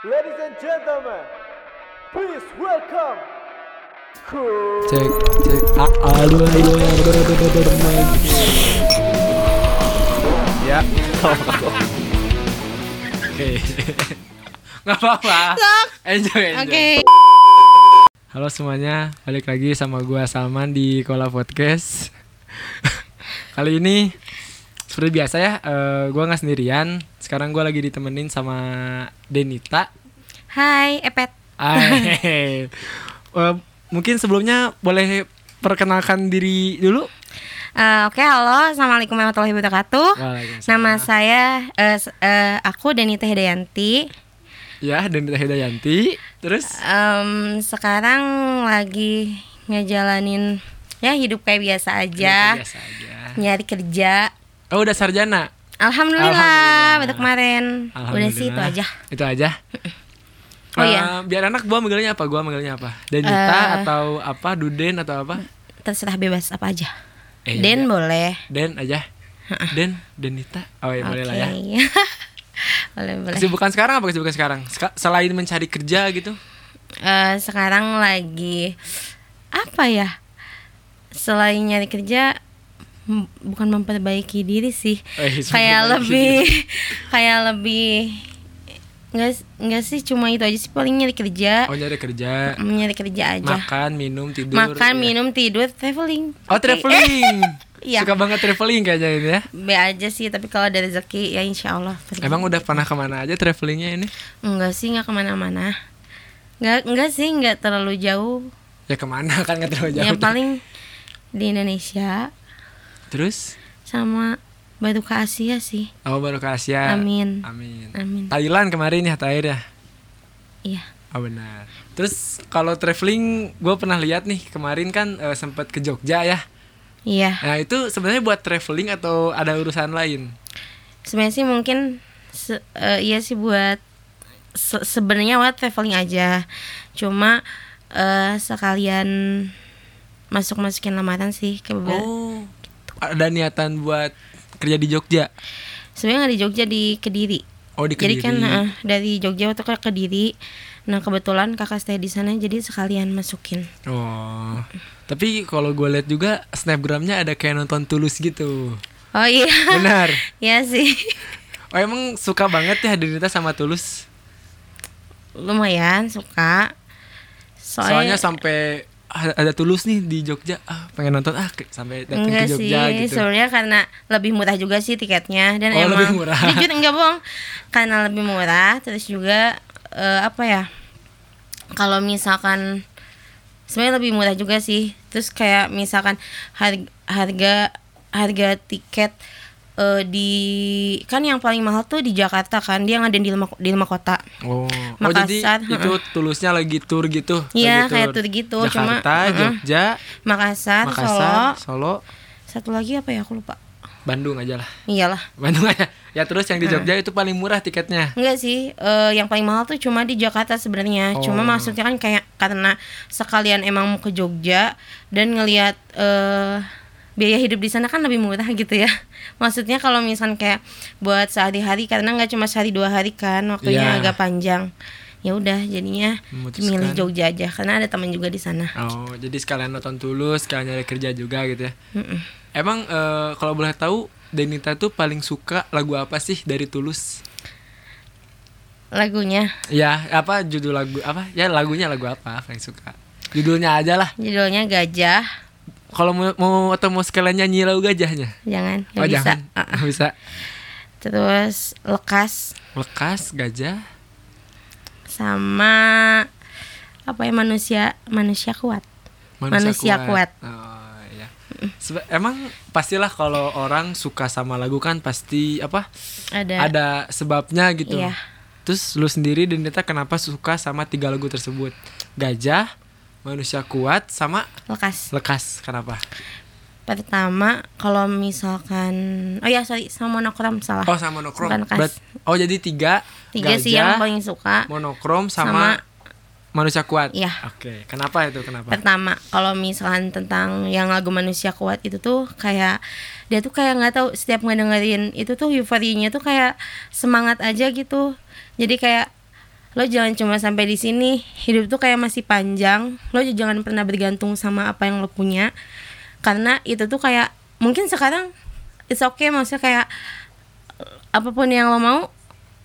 Ladies and gentlemen, please welcome Cek cek aduh Ya. Oke. Enggak apa-apa. Enjoy enjoy. Oke. Halo semuanya, balik lagi sama gue Salman di Kola Podcast. Kali ini seperti biasa ya, uh, nggak sendirian sekarang gua lagi ditemenin sama Denita Hai, Epet. Hai. Eh, mungkin sebelumnya boleh perkenalkan diri dulu Eh, Oke, halo. Assalamualaikum warahmatullahi wabarakatuh. Nama saya, eh, s- eh, aku Denita Hidayanti. ya Denita Hidayanti terus Em, sekarang lagi ngejalanin ya hidup kayak biasa aja. biasa aja Nyari kerja. oh udah sarjana Alhamdulillah, Alhamdulillah. baru kemarin. Udah sih itu Alhamdulillah. aja. Itu aja. Oh, Eh, iya. Biar anak gua manggilnya apa? Gua manggilnya apa? Denita Eh. atau apa? Duden atau apa? Terserah bebas apa aja. Eh, Den ya udah. boleh. Den aja. Den, Denita. Oh ya boleh lah ya. Boleh, boleh. Kesibukan sekarang apa kesibukan sekarang? Seka- selain mencari kerja gitu? Eh, sekarang lagi apa ya selain nyari kerja bukan memperbaiki diri sih Eh, kayak lebih kayak lebih nggak s- nggak sih cuma itu aja sih paling nyari kerja Oh nyari kerja, nyari kerja aja makan, minum, tidur. makan ya. minum tidur traveling Oh Oke. traveling. Iya. Suka banget traveling kayaknya ini ya. B aja sih tapi kalau ada rezeki ya insya Allah pergi. Emang udah pernah ke mana aja travelingnya ini? enggak sih nggak ke mana-mana nggak enggak sih nggak terlalu jauh Ya ke mana kan nggak terlalu jauh. yang paling di Indonesia Terus? sama baru ke Asia sih Oh baru ke Asia. Amin. Amin. Amin. Thailand kemarin ya terakhir ya. Iya. Oh benar. Terus kalau traveling, gue pernah lihat nih kemarin kan eh, sempat ke Jogja ya. Iya. Nah itu sebenarnya buat traveling atau ada urusan lain? Sebenarnya sih mungkin se- eh, iya sih buat se- sebenarnya buat traveling aja. Cuma eh, sekalian masuk-masukin lamaran sih ke. Oh. Ada niatan buat kerja di Jogja? Sebenarnya nggak di Jogja di Kediri. Oh di Jadi Kediri. kan eh, dari Jogja waktu ke Kediri. Nah kebetulan kakak stay di sana jadi sekalian masukin. Oh. Tapi kalau gue lihat juga snapgramnya ada kayak nonton tulus gitu. Oh iya. Benar. Iya sih. Oh emang suka banget ya Denita sama tulus? Lumayan suka. Soalnya Soalnya, sampai ada tulus nih di Jogja. Ah pengen nonton ah ke- sampai datang ke Enggak sih, Jogja gitu. sebenarnya karena lebih murah juga sih tiketnya dan Oh, emang lebih murah. jujur enggak bohong karena lebih murah terus juga eh, apa ya kalau misalkan sebenarnya lebih murah juga sih terus kayak misalkan harga harga harga tiket eh, di kan yang paling mahal tuh di Jakarta kan dia ngadain di lima di lima kota Oh, oh Makassar, jadi itu tulusnya lagi tour gitu. Iya, kayak tour gitu, cuma, Jakarta, uh-uh. Jogja, Makassar, Makassar, Solo Solo, satu lagi apa ya aku lupa Bandung aja lah. iyalah Bandung aja. Ya terus yang di Jogja itu paling murah tiketnya. Enggak sih, eh, yang paling mahal tuh cuma di Jakarta sebenarnya. Cuma Oh. maksudnya kan kayak karena sekalian emang mau ke Jogja dan ngelihat eh biaya hidup di sana kan lebih murah gitu ya. Maksudnya kalau misalkan kayak buat sehari-hari karena nggak cuma sehari dua hari kan, waktunya Iya. agak panjang. Ya udah, jadinya Memutuskan. milih Jogja aja karena ada teman juga di sana. Oh, jadi sekalian nonton tulus, sekalian nyari kerja juga gitu ya. Mm-mm. Emang eh, kalau boleh tahu Denita tuh paling suka lagu apa sih dari Tulus? Lagunya, Ya, apa judul lagu apa? Ya lagunya lagu apa paling suka? Judulnya aja lah. judulnya Gajah. Kalau mau, mau atau mau sekalian nyanyi lagu gajahnya? Jangan, nggak oh, bisa. jangan. Nggak bisa. Terus Lekas Lekas gajah. sama apa ya manusia manusia kuat Manusia kuat. Oh, iya. Sebe- emang pastilah kalau orang suka sama lagu kan pasti apa? ada Ada sebabnya gitu. Iya. Terus lu sendiri Denita kenapa suka sama tiga lagu tersebut? Gajah, Manusia Kuat, sama lekas Lekas. Kenapa? pertama kalau misalkan oh ya sorry sama monokrom salah Oh sama monokrom. Bukan lekas. Berat- oh jadi tiga. tiga sih yang paling suka monokrom sama, sama Manusia Kuat. Iya. Oke. Kenapa itu? Kenapa? pertama kalau misalkan tentang yang lagu manusia kuat itu tuh kayak dia tuh kayak nggak tahu setiap ngedengerin itu tuh euforianya tuh kayak semangat aja gitu jadi kayak lo jangan cuma sampai di sini. Hidup tuh kayak masih panjang. Lo jangan pernah bergantung sama apa yang lo punya. Karena itu tuh kayak mungkin sekarang it's okay maksudnya kayak apa pun yang lo mau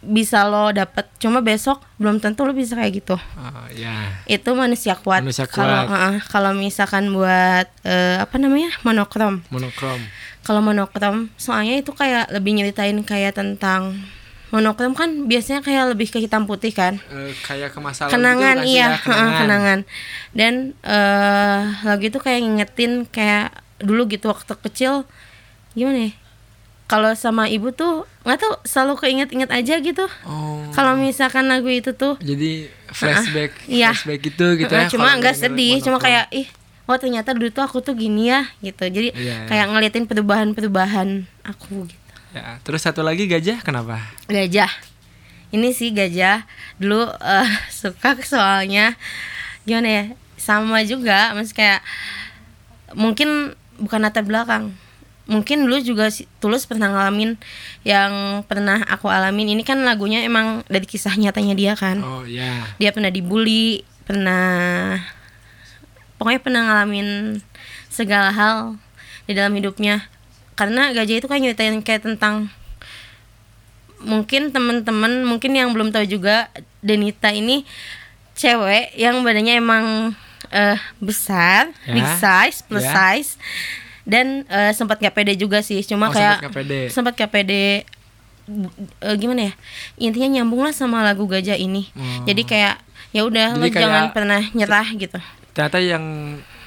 bisa lo dapet. Cuma besok belum tentu lo bisa kayak gitu. Oh, ya. itu manusia kuat. Manusia kalau kalau misalkan buat eh, apa namanya? Monokrom. Monokrom. kalau monokrom soalnya itu kayak lebih nyeritain kayak tentang monokrom kan biasanya kayak lebih ke hitam putih kan Eh, kayak ke masa kenangan gitu sih iya ya? heeh, kenangan dan eh lagu itu kayak ngingetin kayak dulu gitu waktu kecil gimana ya kalau sama ibu tuh nggak tahu selalu keinget-inget aja gitu Oh. kalau misalkan lagu itu tuh Jadi flashback, Iya. flashback gitu gitu Heeh, ya. cuma nggak sedih cuma monokrom. kayak ih oh ternyata dulu tuh aku tuh gini ya gitu jadi Iya. kayak ngeliatin perubahan-perubahan aku gitu Ya, terus satu lagi gajah kenapa? gajah. Ini sih gajah. Dulu eh, suka soalnya gimana ya sama juga mas kayak mungkin bukan latar belakang. Mungkin dulu juga si- tulus pernah ngalamin yang pernah aku alamin. Ini kan lagunya emang dari kisah nyatanya dia kan. Oh ya. dia pernah dibully pernah pokoknya pernah ngalamin segala hal di dalam hidupnya karena gajah itu kan nyeritain kayak tentang mungkin teman-teman mungkin yang belum tahu juga Denita ini cewek yang badannya emang eh, besar Ya. big size plus Ya. size dan eh, sempat gak pede juga sih cuma Oh, kayak sempat gak pede eh, gimana ya intinya nyambung lah sama lagu gajah ini Oh. jadi kayak ya udah lo kayak- jangan pernah nyerah gitu Ternyata yang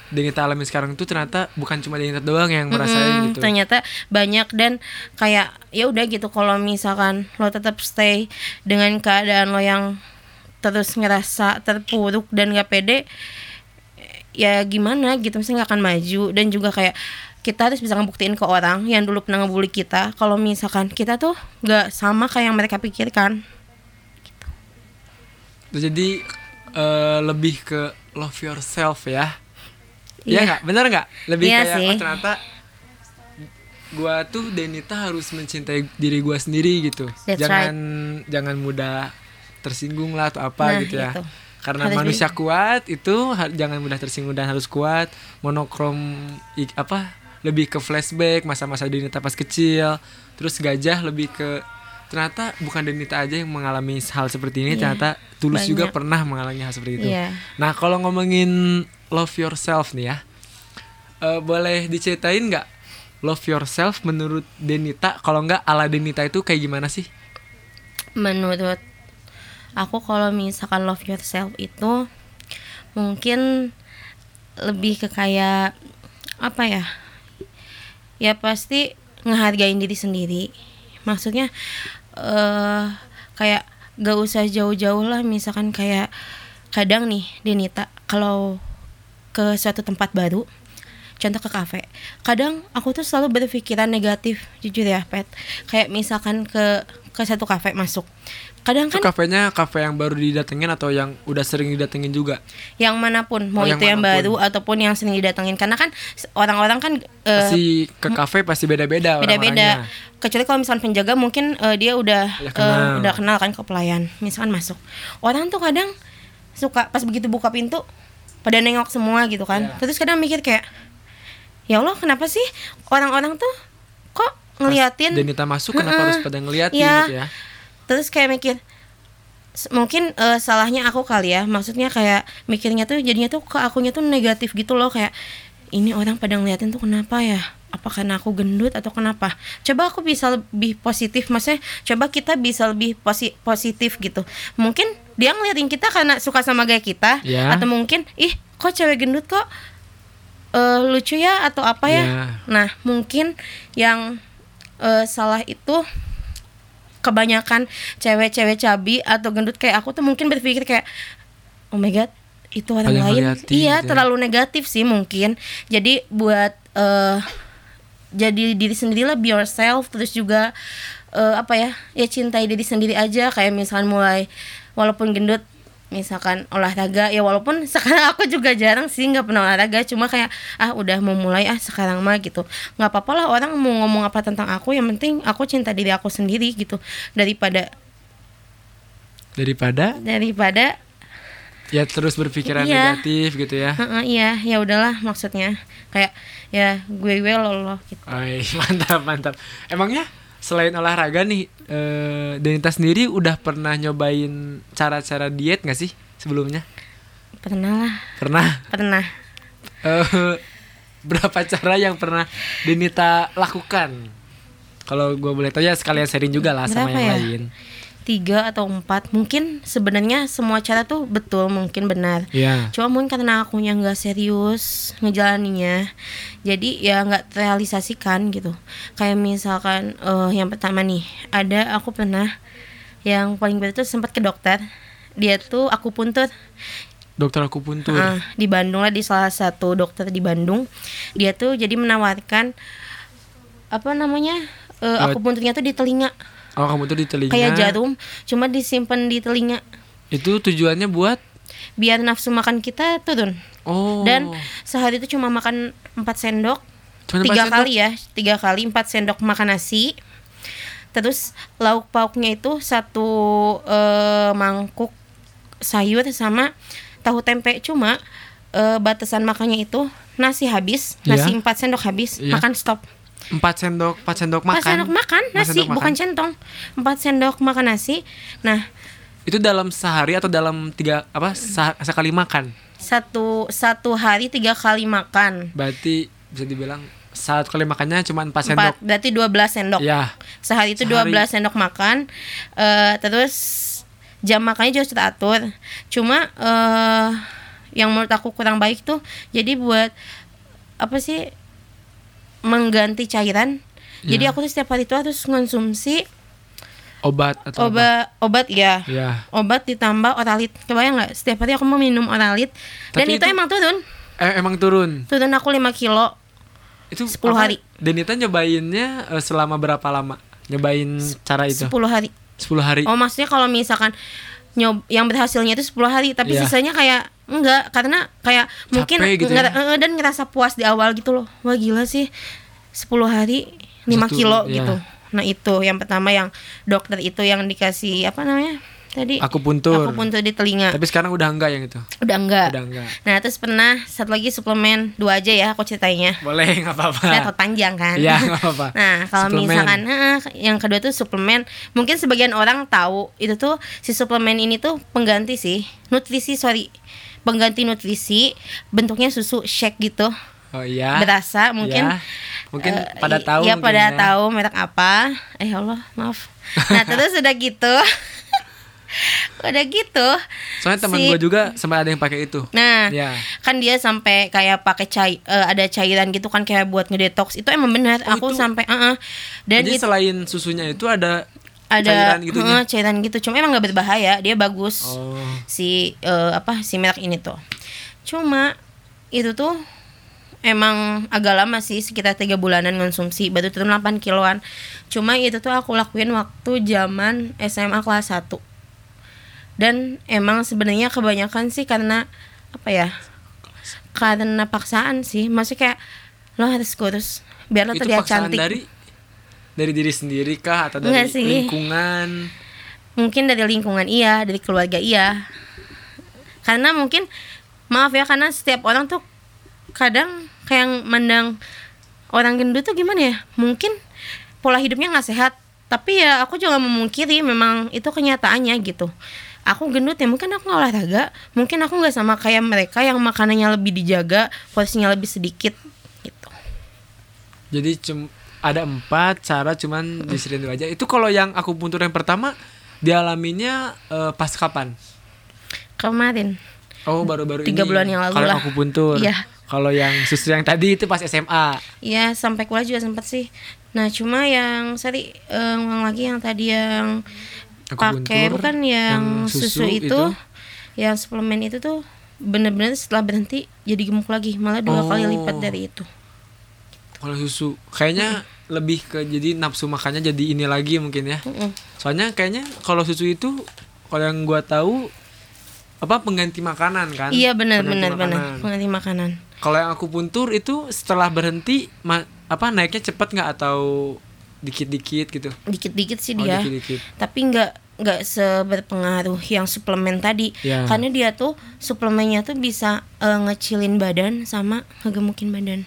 Denita alami sekarang tuh ternyata bukan cuma Denita doang yang merasain Mm, gitu. ternyata banyak dan kayak ya udah gitu kalau misalkan lo tetap stay dengan keadaan lo yang terus ngerasa terpuruk dan gak pede ya gimana gitu mesti nggak akan maju dan juga kayak kita harus bisa ngebuktiin ke orang yang dulu pernah ngebully kita kalau misalkan kita tuh nggak sama kayak yang mereka pikirkan Terus Jadi eh, lebih ke love yourself ya. Iya Iya. nggak? Bener nggak? Lebih Iya kayak sih. oh, ternyata gua tuh Denita harus mencintai diri gua sendiri gitu. That's jangan jangan mudah tersinggung lah atau apa Nah, gitu ya. itu. Karena Harus manusia kuat itu jangan mudah tersinggung dan harus kuat. Monokrom i- apa? Lebih ke flashback masa-masa Denita pas kecil. Terus gajah lebih ke ternyata bukan Denita aja yang mengalami hal seperti ini, Iya, ternyata Tulus juga banyak. pernah mengalami hal seperti itu. Iya. Nah, kalau ngomongin love yourself nih ya. eh, boleh diceritain nggak love yourself menurut Denita? Kalau nggak ala Denita itu kayak gimana sih? menurut aku kalau misalkan love yourself itu mungkin lebih ke kayak apa ya ya pasti ngehargain diri sendiri maksudnya eh kayak gak usah jauh-jauh lah misalkan kayak kadang nih Denita kalau ke suatu tempat baru contoh ke kafe. Kadang aku tuh selalu berpikiran negatif jujur ya pet. Kayak misalkan ke ke satu kafe masuk. Kadang kan kafenya kafe yang baru didatengin atau yang udah sering didatengin juga? yang mana pun mau Oh, yang itu yang mana pun. baru ataupun yang sering didatengin. Karena kan orang-orang kan eh, Pasti ke kafe pasti beda-beda beda-beda. kecuali kalau misalkan penjaga mungkin eh, dia udah eh, kenal. udah kenal kan ke pelayan. Misalkan masuk. Orang tuh kadang suka pas begitu buka pintu pada nengok semua gitu kan Iya. terus kadang mikir kayak ya Allah kenapa sih orang-orang tuh kok ngeliatin Denita masuk kenapa Mm-mm. harus pada ngeliatin Iya. gitu ya? terus kayak mikir mungkin eh, salahnya aku kali ya maksudnya kayak mikirnya tuh jadinya tuh ke akunya tuh negatif gitu loh kayak ini orang pada ngeliatin tuh kenapa ya apa karena aku gendut atau kenapa coba aku bisa lebih positif maksudnya coba kita bisa lebih posi- positif gitu mungkin dia ngeliatin kita karena suka sama gaya kita Ya. atau mungkin ih kok cewek gendut kok eh, lucu ya atau apa ya Ya. nah mungkin yang eh, salah itu kebanyakan cewek-cewek cabi atau gendut kayak aku tuh mungkin berpikir kayak oh my god itu orang Banyak lain iya gitu ya. terlalu negatif sih mungkin jadi buat eh jadi diri sendiri lah be yourself terus juga eh, apa ya ya cintai diri sendiri aja kayak misalkan mulai walaupun gendut misalkan olahraga ya walaupun sekarang aku juga jarang sih nggak pernah olahraga cuma kayak ah udah mau mulai ah sekarang mah gitu. Nggak apa-apa lah orang mau ngomong apa tentang aku yang penting aku cinta diri aku sendiri gitu. Daripada daripada? Daripada ya terus berpikiran Iya. negatif gitu ya? Heeh, iya. Ya udahlah maksudnya. Kayak ya gue gue lo lo gitu. Ay, mantap mantap. Emangnya selain olahraga nih eh, Denita sendiri udah pernah nyobain cara-cara diet gak sih sebelumnya? Pernah lah. Pernah? Pernah. Eh, berapa cara yang pernah Denita lakukan? Kalau gue boleh tahu ya sekalian sharing juga lah sama Berapa yang ya? lain tiga atau empat mungkin sebenarnya semua cara tuh betul mungkin benar. Ya cuma mungkin karena akunya nggak serius ngejalaninya jadi ya nggak terrealisasikan gitu. Kayak misalkan eh yang pertama nih ada aku pernah yang paling berat tuh sempat ke dokter. Dia tuh aku puntur dokter aku puntur Ah, di Bandung lah di salah satu dokter di Bandung. Dia tuh jadi menawarkan apa namanya eh, Eh, aku punturnya tuh di telinga oh kamu tuh di telinga. Kayak jarum cuma disimpan di telinga. Itu tujuannya buat? Biar nafsu makan kita turun. Oh. Dan sehari itu cuma makan 4 sendok. Cuma tiga kali ya tiga kali empat sendok makan nasi. Terus lauk pauknya itu satu eh, mangkuk sayur sama tahu tempe. Cuma eh, batasan makannya itu nasi habis nasi Iya. empat sendok habis Iya. makan stop empat sendok empat sendok empat makan. sendok makan Empat nasi sendok bukan makan. centong. Empat sendok makan nasi. Nah itu dalam sehari atau dalam tiga apa sekali makan? satu satu hari tiga kali makan. Berarti bisa dibilang satu kali makannya cuma empat sendok. empat berarti 12 sendok. Ya. Sehari itu Sehari. 12 sendok makan. Eh terus jam makannya juga teratur. Cuma eh yang menurut aku kurang baik tuh jadi buat apa sih mengganti cairan. Jadi Ya. aku tuh setiap hari itu harus konsumsi obat atau apa? obat obat ya. Ya. Obat ditambah oralit. Kebayang nggak? Setiap hari aku mau minum oralit. Dan Tapi itu, itu- emang turun. Eh, emang turun? Turun aku 5 kilo. Itu 10 apa? hari. Denita nyobainnya eh, selama berapa lama? Nyobain cara itu? 10 hari. 10 hari. Oh maksudnya kalau misalkan nyob yang berhasilnya itu 10 hari. Tapi Iya. sisanya kayak enggak karena kayak mungkin gitu ngera- ya? dan ngerasa puas di awal gitu loh. Wah gila sih 10 hari 5 Satu, kilo iya. gitu. Nah itu yang pertama yang dokter itu yang dikasih apa namanya tadi aku puntur aku puntur di telinga tapi sekarang udah enggak yang itu udah enggak. udah enggak Nah terus pernah satu lagi suplemen dua aja ya aku ceritainnya. boleh nggak apa-apa takut panjang kan. Iya, nggak apa-apa. Nah, kalau Suplemen. misalkan eh, yang kedua tuh suplemen, mungkin sebagian orang tahu itu tuh si suplemen ini tuh pengganti sih, nutrisi sorry, pengganti nutrisi, bentuknya susu shake gitu, oh iya berasa mungkin. Ya. mungkin eh, pada tahu Iya mungkin pada ya. tahu merek apa. Eh Allah maaf. Nah terus udah gitu, udah gitu. soalnya teman si- gue juga sempat ada yang pakai itu Nah, ya kan dia sampai kayak pakai cair eh, ada cairan gitu kan kayak buat ngedetox itu emang benar Oh, aku sampai eh, eh. dan jadi itu selain susunya itu ada ada cairan gitu cairan gitu. Cuma emang nggak berbahaya dia bagus. Oh. Si eh, apa si merek ini tuh. Cuma itu tuh emang agak lama sih sekitar tiga bulanan konsumsi. Baru turun 8 kiloan. Cuma itu tuh aku lakuin waktu zaman SMA kelas 1 dan emang sebenarnya kebanyakan sih karena apa ya karena paksaan sih. Maksudnya kayak lo harus kurus biar lo terlihat cantik. dari dari diri sendiri kah atau dari sih. lingkungan? Mungkin dari lingkungan iya dari keluarga iya. Karena mungkin maaf ya karena setiap orang tuh kadang kayak mandang orang gendut tuh gimana ya? Mungkin pola hidupnya nggak sehat. Tapi ya aku juga memungkiri memang itu kenyataannya gitu. Aku gendut ya mungkin aku nggak olahraga. Mungkin aku nggak sama kayak mereka yang makanannya lebih dijaga porsinya lebih sedikit gitu. Jadi cum ada empat cara cuman diseriin dulu aja itu kalau yang aku puntur yang pertama dialaminya eh, pas kapan kemarin oh baru-baru Tiga ini bulan yang lalu kalau aku puntur Iya. kalau yang susu yang tadi itu pas SMA Ya sampai kuliah juga sempat sih. Nah cuma yang eh, ngulang lagi yang tadi yang pakai bukan yang, yang susu, susu itu, itu. yang suplemen itu tuh bener-bener setelah berhenti jadi gemuk lagi malah dua kali Oh. lipat dari itu. Kalau susu kayaknya lebih ke jadi nafsu makannya jadi ini lagi mungkin ya. Soalnya kayaknya kalau susu itu kalau yang gua tahu apa pengganti makanan kan? Iya benar benar benar. pengganti makanan. kalau yang aku puntur itu setelah berhenti ma- apa naiknya cepet nggak? Atau dikit-dikit gitu? Dikit-dikit sih oh dia. dikit-dikit. Tapi nggak nggak seberpengaruh yang suplemen tadi. Ya. karena dia tuh suplemennya tuh bisa eh, ngecilin badan sama ngegemukin badan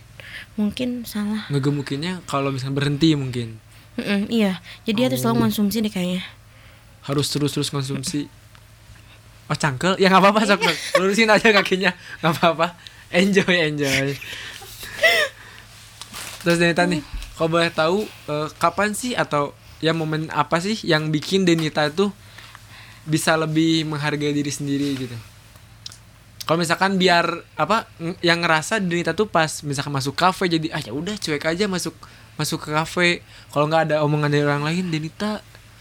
mungkin salah Ngegemukinnya kalau misalnya berhenti mungkin. Mm-mm, iya jadi harus Oh. selalu konsumsi deh kayaknya Harus terus-terus konsumsi. Oh cangkel? Ya nggak apa-apa sok sok. Lurusin aja kakinya. nggak apa-apa. Enjoy enjoy. Terus Denita nih, kalau boleh tahu eh, kapan sih atau ya momen apa sih yang bikin Denita itu bisa lebih menghargai diri sendiri gitu? Kalau misalkan biar apa ng- yang ngerasa Denita tuh pas misalkan masuk kafe jadi ah ya udah cuek aja masuk masuk ke kafe. Kalau nggak ada omongan dari orang lain Denita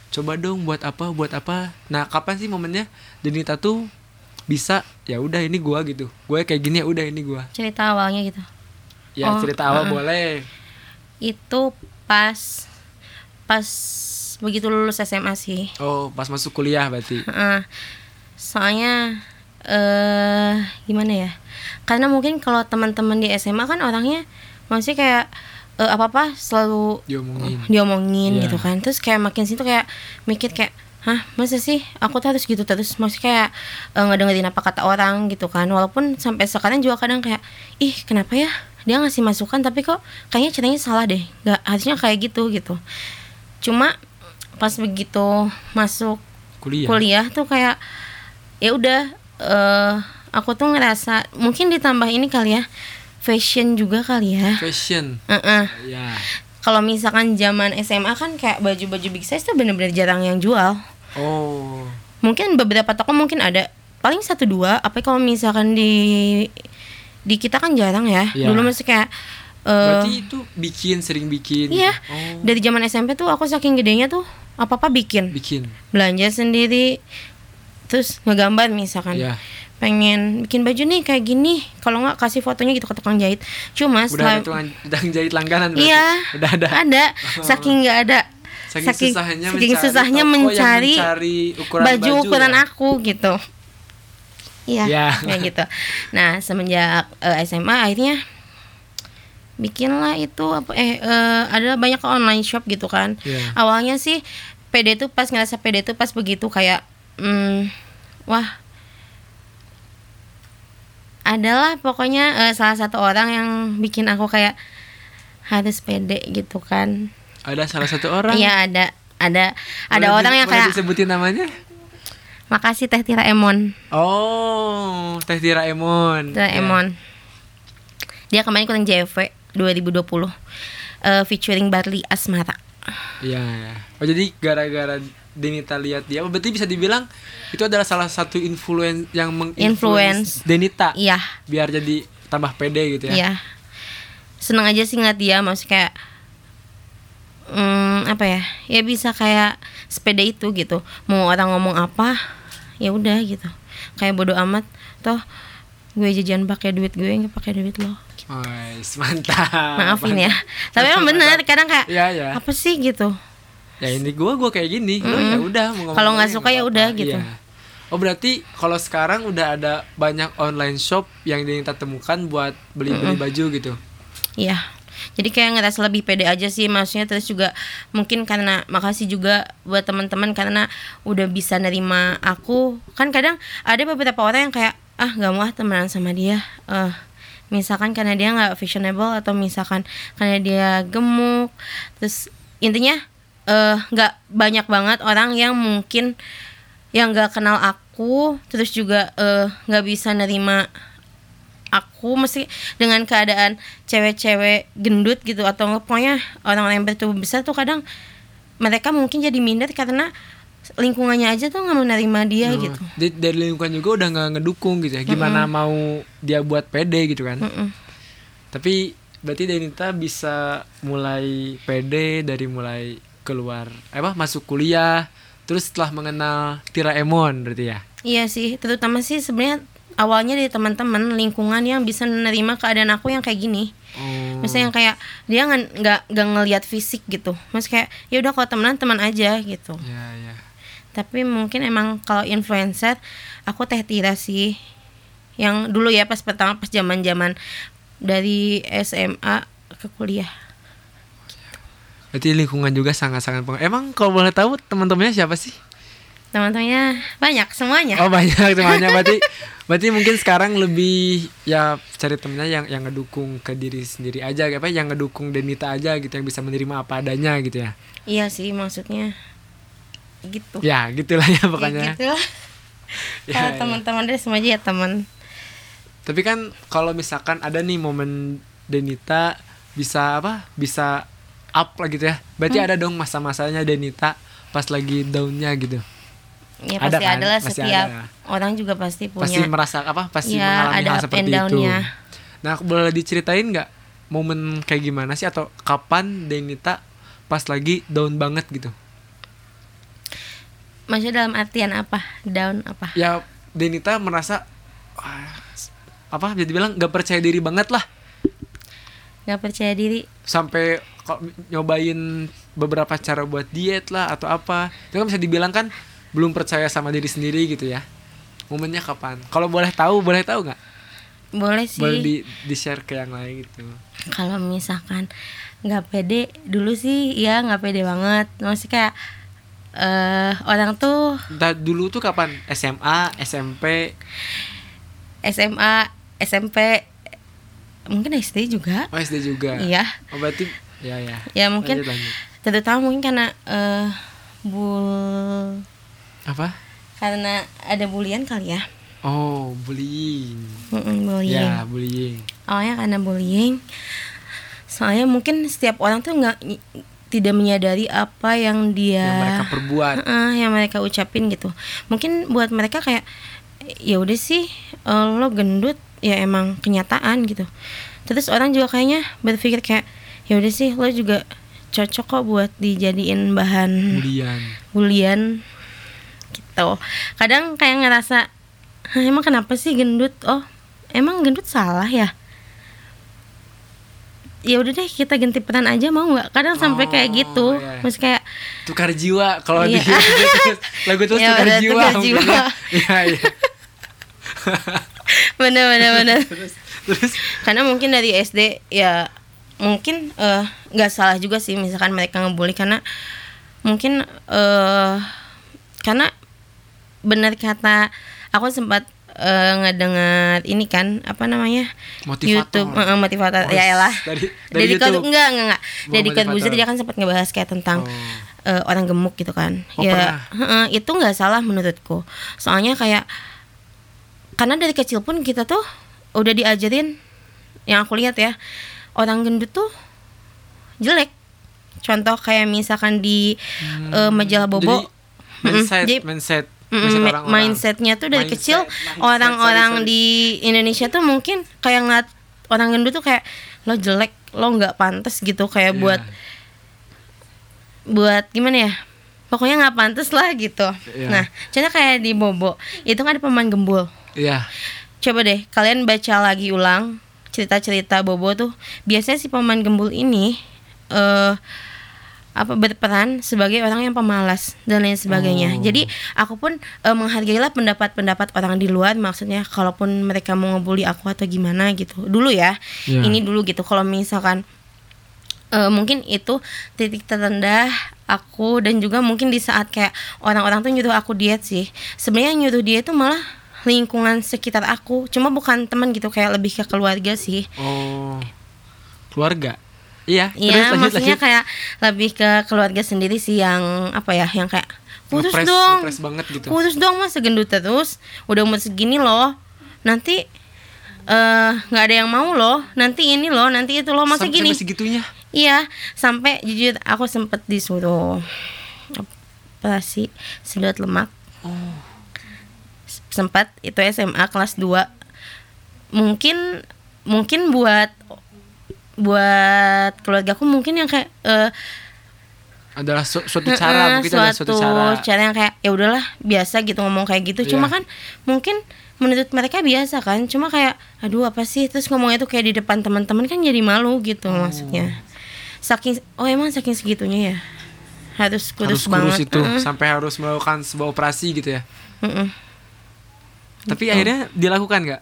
coba dong buat apa buat apa. Nah kapan sih momennya Denita tuh bisa ya udah ini gua gitu. Gue kayak gini ya udah ini gua. cerita awalnya gitu Ya Oh, cerita awal uh-uh. boleh. itu pas pas begitu lulus SMA sih Oh pas masuk kuliah berarti. Heeh. soalnya eh gimana ya? Karena mungkin kalau teman-teman di SMA kan orangnya masih kayak apa apa selalu Diomongin. diomongin Iya. gitu kan. Terus kayak makin situ kayak mikir kayak hah masa sih aku tuh harus gitu terus? Masih kayak eh, ngedengerin apa kata orang gitu kan. Walaupun sampai sekarang juga kadang kayak ih kenapa ya? Dia ngasih masukan tapi kok kayaknya caranya salah deh. Nggak harusnya kayak gitu gitu. Cuma pas begitu masuk Kuliah. kuliah tuh kayak ya udah eh aku tuh ngerasa mungkin ditambah ini kali ya fashion juga kali ya Fashion. Heeh. Ya. kalau misalkan zaman SMA kan kayak baju-baju big size tuh bener-bener jarang yang jual Oh. mungkin beberapa toko mungkin ada paling satu dua apa kalau misalkan di di kita kan jarang ya Iya. dulu masih kayak eh, Berarti itu bikin sering bikin. iya. Oh. dari zaman SMP tuh aku saking gedenya tuh apa apa bikin Bikin. belanja sendiri terus ngegambar misalkan Ya. pengen bikin baju nih kayak gini kalau nggak kasih fotonya gitu ke tukang jahit Udah cuma setelah ada tukang tukang jahit langganan berarti. iya Udah ada. ada saking nggak ada Saking, susahnya saking mencari susahnya mencari, mencari ukuran baju, ukuran ya. aku gitu iya Ya. kayak gitu nah semenjak eh, SMA akhirnya bikinlah itu apa eh eh, ada banyak online shop gitu kan Iya. awalnya sih PD tuh pas ngerasa PD tuh pas begitu kayak hmm, wah adalah pokoknya eh, salah satu orang yang bikin aku kayak harus pede gitu kan Ada salah satu orang. Iya ada ada ada Boleh orang di- yang kayak disebutin namanya? makasih Teh Tira Emon Oh, Teh Tira Emon. Tira Ya. Emon dia kemarin ikutan JV 2020 eh, featuring Barli Asmara Iya, ya. Oh, jadi gara-gara Denita lihat dia, berarti bisa dibilang itu adalah salah satu influen yang menginfluence Influence. Denita iya. Biar jadi tambah pede gitu ya. iya. Seneng aja sih ngeliat dia maksudnya kayak hmm, apa ya ya bisa kayak sepeda itu gitu. Mau orang ngomong apa ya udah gitu. Kayak bodoh amat toh gue jajan pakai duit gue nggak pakai duit lo. Wais, mantap. maafin ya. Tapi emang bener kadang kayak Iya, ya. apa sih gitu Ya ini gua gua kayak gini. Lo ya udah mau ngomong Kalau nggak ya suka ya udah gitu. Iya. Oh berarti kalau sekarang udah ada banyak online shop yang Denita temukan buat beli-beli baju gitu. Iya. Jadi kayak ngerasa lebih pede aja sih maksudnya terus juga mungkin karena makasih juga buat teman-teman karena udah bisa nerima aku. Kan kadang ada beberapa orang yang kayak ah nggak mau ah temenan sama dia. Eh misalkan karena dia nggak fashionable atau misalkan karena dia gemuk. Terus intinya eh nggak banyak banget orang yang mungkin yang nggak kenal aku terus juga eh, nggak bisa nerima aku mesti dengan keadaan cewek-cewek gendut gitu atau pokoknya orang-orang yang bertubuh besar tuh kadang mereka mungkin jadi minder karena lingkungannya aja tuh nggak mau nerima dia Oh, gitu di- dari lingkungan juga udah nggak ngedukung gitu ya. Gimana mau dia buat pede gitu kan. Mm-mm. Tapi berarti Denita bisa mulai pede dari mulai keluar apa masuk kuliah terus setelah mengenal Tira Emon berarti ya. iya sih terutama sih sebenarnya awalnya dari teman-teman lingkungan yang bisa menerima keadaan aku yang kayak gini Oh. Maksudnya yang kayak dia nggak nggak nggak ngelihat fisik gitu mas kayak ya udah kalau temenan teman aja gitu Ya ya. tapi mungkin emang kalau influencer aku teh Tira sih yang dulu ya pas pertama pas zaman zaman dari SMA ke kuliah Berarti lingkungan juga sangat-sangat pengaruh. Emang kalau boleh tahu teman-temannya siapa sih? teman-temannya banyak semuanya Oh banyak semuanya berarti berarti mungkin sekarang lebih ya cari temennya yang yang ngedukung ke diri sendiri aja apa yang ngedukung Denita aja gitu yang bisa menerima apa adanya gitu ya. iya sih maksudnya gitu Ya gitulah ya Ya, pokoknya. gitu lah Ya, kalau ya. teman-teman deh semua aja ya teman Tapi kan kalau misalkan ada nih momen Denita bisa apa? Bisa up lah gitu ya. Berarti Hmm. ada dong masa-masanya Denita pas lagi downnya gitu. ya Ada pasti kan? ada lah Pasti setiap ada. orang juga pasti punya Pasti merasa apa? Pasti ya mengalami ada hal seperti itu. Nah, boleh diceritain nggak momen kayak gimana sih atau kapan Denita pas lagi down banget gitu? maksudnya dalam artian apa down apa Ya Denita merasa wah, apa jadi bilang nggak percaya diri banget lah nggak percaya diri sampai nyobain beberapa cara buat diet lah atau apa. Itu kan bisa dibilang kan belum percaya sama diri sendiri gitu ya. Momennya kapan? Kalau boleh tahu boleh tahu nggak? Boleh sih. Boleh di di share ke yang lain gitu. Kalau misalkan nggak pede dulu sih ya nggak pede banget. Masih kayak eh orang tuh Entah dulu tuh kapan? SMA SMP SMA SMP mungkin SD juga. Oh SD juga? Iya. Oh berarti ya ya. Ya mungkin Lanjut, lanjut. terutama mungkin karena eh bul apa? Karena ada bulian kali ya. Oh bullying. Mm-mm, bullying. Ya bullying. Awalnya karena bullying. Soalnya mungkin setiap orang tuh nggak tidak menyadari apa yang dia yang mereka perbuat. Heeh, yang mereka ucapin gitu. Mungkin buat mereka kayak ya udah sih eh, lo gendut ya emang kenyataan gitu. Terus orang juga kayaknya berpikir kayak ya udah sih lo juga cocok kok buat dijadiin bahan bulian bulian gitu kadang kayak ngerasa "Hah, emang kenapa sih gendut oh emang gendut salah ya ya udah deh kita ganti peran aja mau nggak kadang sampai kayak Oh, gitu iya. Maksudnya kayak tukar jiwa kalau Iya. di lagu terus Ya tukar jiwa tukar jiwa. ya. Iya, iya. bener bener bener terus terus karena mungkin dari SD ya mungkin eh, nggak salah juga sih misalkan mereka ngebully karena mungkin eh karena benar kata aku sempat eh, ngedengar ini kan apa namanya Motivator. YouTube eh, motivator Oh, ya elah dari dari YouTube. Enggak enggak enggak Deddy motivator. Corbuzier dia kan sempat ngebahas kayak tentang Oh. eh, orang gemuk gitu kan Oh, ya heeh, itu nggak salah menurutku soalnya kayak karena dari kecil pun kita tuh udah diajarin yang aku lihat ya orang gendut tuh jelek contoh kayak misalkan di eh, majalah bobo Hmm. Jadi mindset, Jadi- mindset, Mm, mindset orang-orang. mindsetnya tuh dari Mindset, kecil mindset, orang-orang di Indonesia tuh mungkin kayak ngeliat orang gendut tuh kayak lo jelek lo nggak pantas gitu kayak Iya. buat buat gimana ya pokoknya nggak pantas lah gitu Iya. nah contoh kayak di Bobo itu kan ada pemain gembul Iya. coba deh kalian baca lagi ulang cerita-cerita Bobo tuh biasanya si pemain gembul ini eh apa berperan sebagai orang yang pemalas dan lain sebagainya. Oh. Jadi aku pun eh, menghargailah pendapat-pendapat orang di luar maksudnya kalaupun mereka mau ngebully aku atau gimana gitu. Dulu ya. Iya. Ini dulu gitu. Kalau misalkan eh, mungkin itu titik terendah aku dan juga mungkin di saat kayak orang-orang tuh nyuruh aku diet sih. Sebenarnya nyuruh dia itu malah lingkungan sekitar aku. Cuma bukan teman gitu kayak lebih ke keluarga sih. Oh. Keluarga. Iya, Iya, maksudnya lanjut. kayak lebih ke keluarga sendiri sih yang apa ya, yang kayak kurus Ngepres- dong, ngepres banget gitu. kurus dong mas segendut terus, udah umur segini loh, nanti eh nggak ada yang mau loh, nanti ini loh, nanti itu loh, masa Sampai gini? segitunya. Iya, sampai jujur aku sempet disuruh operasi sedot lemak. Oh. Sempat itu SMA kelas 2. Mungkin mungkin buat buat keluargaku mungkin yang kayak eh, Adalah su- suatu cara, Heeh, mungkin ada suatu cara. yang kayak ya udahlah biasa gitu ngomong kayak gitu. Cuma Iya. kan mungkin menurut mereka biasa kan. Cuma kayak aduh apa sih terus ngomongnya tuh kayak di depan teman-teman kan jadi malu gitu Oh. maksudnya. Saking oh emang saking segitunya ya. Harus harus kurus kurus banget. itu Heeh, sampai harus melakukan sebuah operasi gitu ya. heeh. Tapi Gitu. akhirnya dilakukan nggak?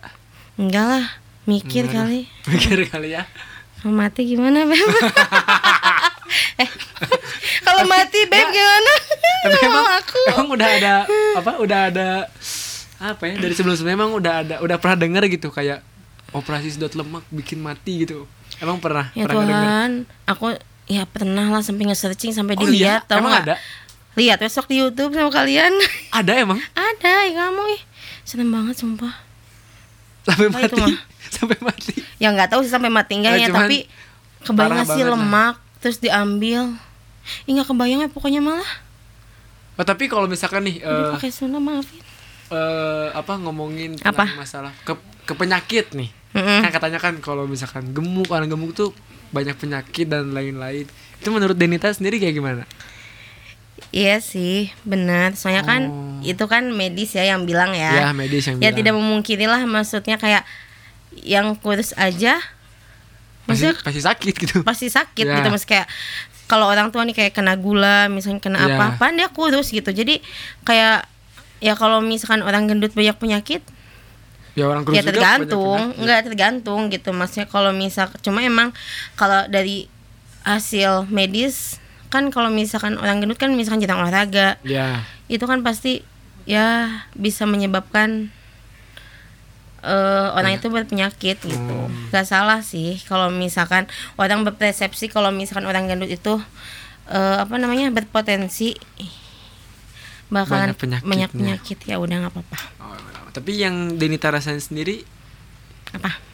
Enggak lah, mikir Enggak kali. Pikir kali ya. Kalau mati gimana, Beb? eh, kalau mati beb gimana Tapi emang mau aku emang udah ada apa? Udah ada apa ya? Dari sebelum-sebelumnya emang udah ada udah pernah denger gitu kayak operasi sedot lemak bikin mati gitu. Emang pernah? ya pernah? Tuhan aku ya pernah lah sampai nge-searching sampai Oh dilihat iya? tau Emang nggak? ada? lihat besok di YouTube sama kalian Ada emang? ada ya kamu ih serem banget sumpah Sampai mati. mah? Sampai mati. ya nggak tahu sih sampai mati enggak Eh, ya tapi kebayang sih banget lah. lemak terus diambil Ih nggak kebayang ya pokoknya malah Oh, tapi kalau misalkan nih Udah eh pakai maafin eh, apa ngomongin Apa? masalah ke, ke penyakit nih. Mm-mm. Kan katanya kan kalau misalkan gemuk, orang gemuk tuh banyak penyakit dan lain-lain. Itu menurut Denita sendiri kayak gimana? Iya sih, benar. Soalnya kan Oh. itu kan medis ya yang bilang Ya, ya. medis yang Ya bilang. tidak memungkiri lah maksudnya kayak yang kurus aja pasti, maksudnya pasti sakit gitu. pasti sakit Ya. gitu mas kayak kalau orang tua nih kayak kena gula misalnya kena Ya. apa apa dia kurus gitu jadi kayak ya kalau misalkan orang gendut banyak penyakit Ya orang kurus ya juga tergantung banyak penyakit. nggak tergantung gitu maksudnya kalau misal cuma emang kalau dari hasil medis kan kalau misalkan orang gendut kan misalkan jarang olahraga. Ya. itu kan pasti ya bisa menyebabkan eh, orang itu berpenyakit gitu. Hmm. nggak salah sih kalau misalkan orang berpersepsi kalau misalkan orang gendut itu eh, apa namanya berpotensi bakalan Banyak banyak penyakit. Ya udah nggak apa-apa. Oh. Tapi yang Denita rasain sendiri apa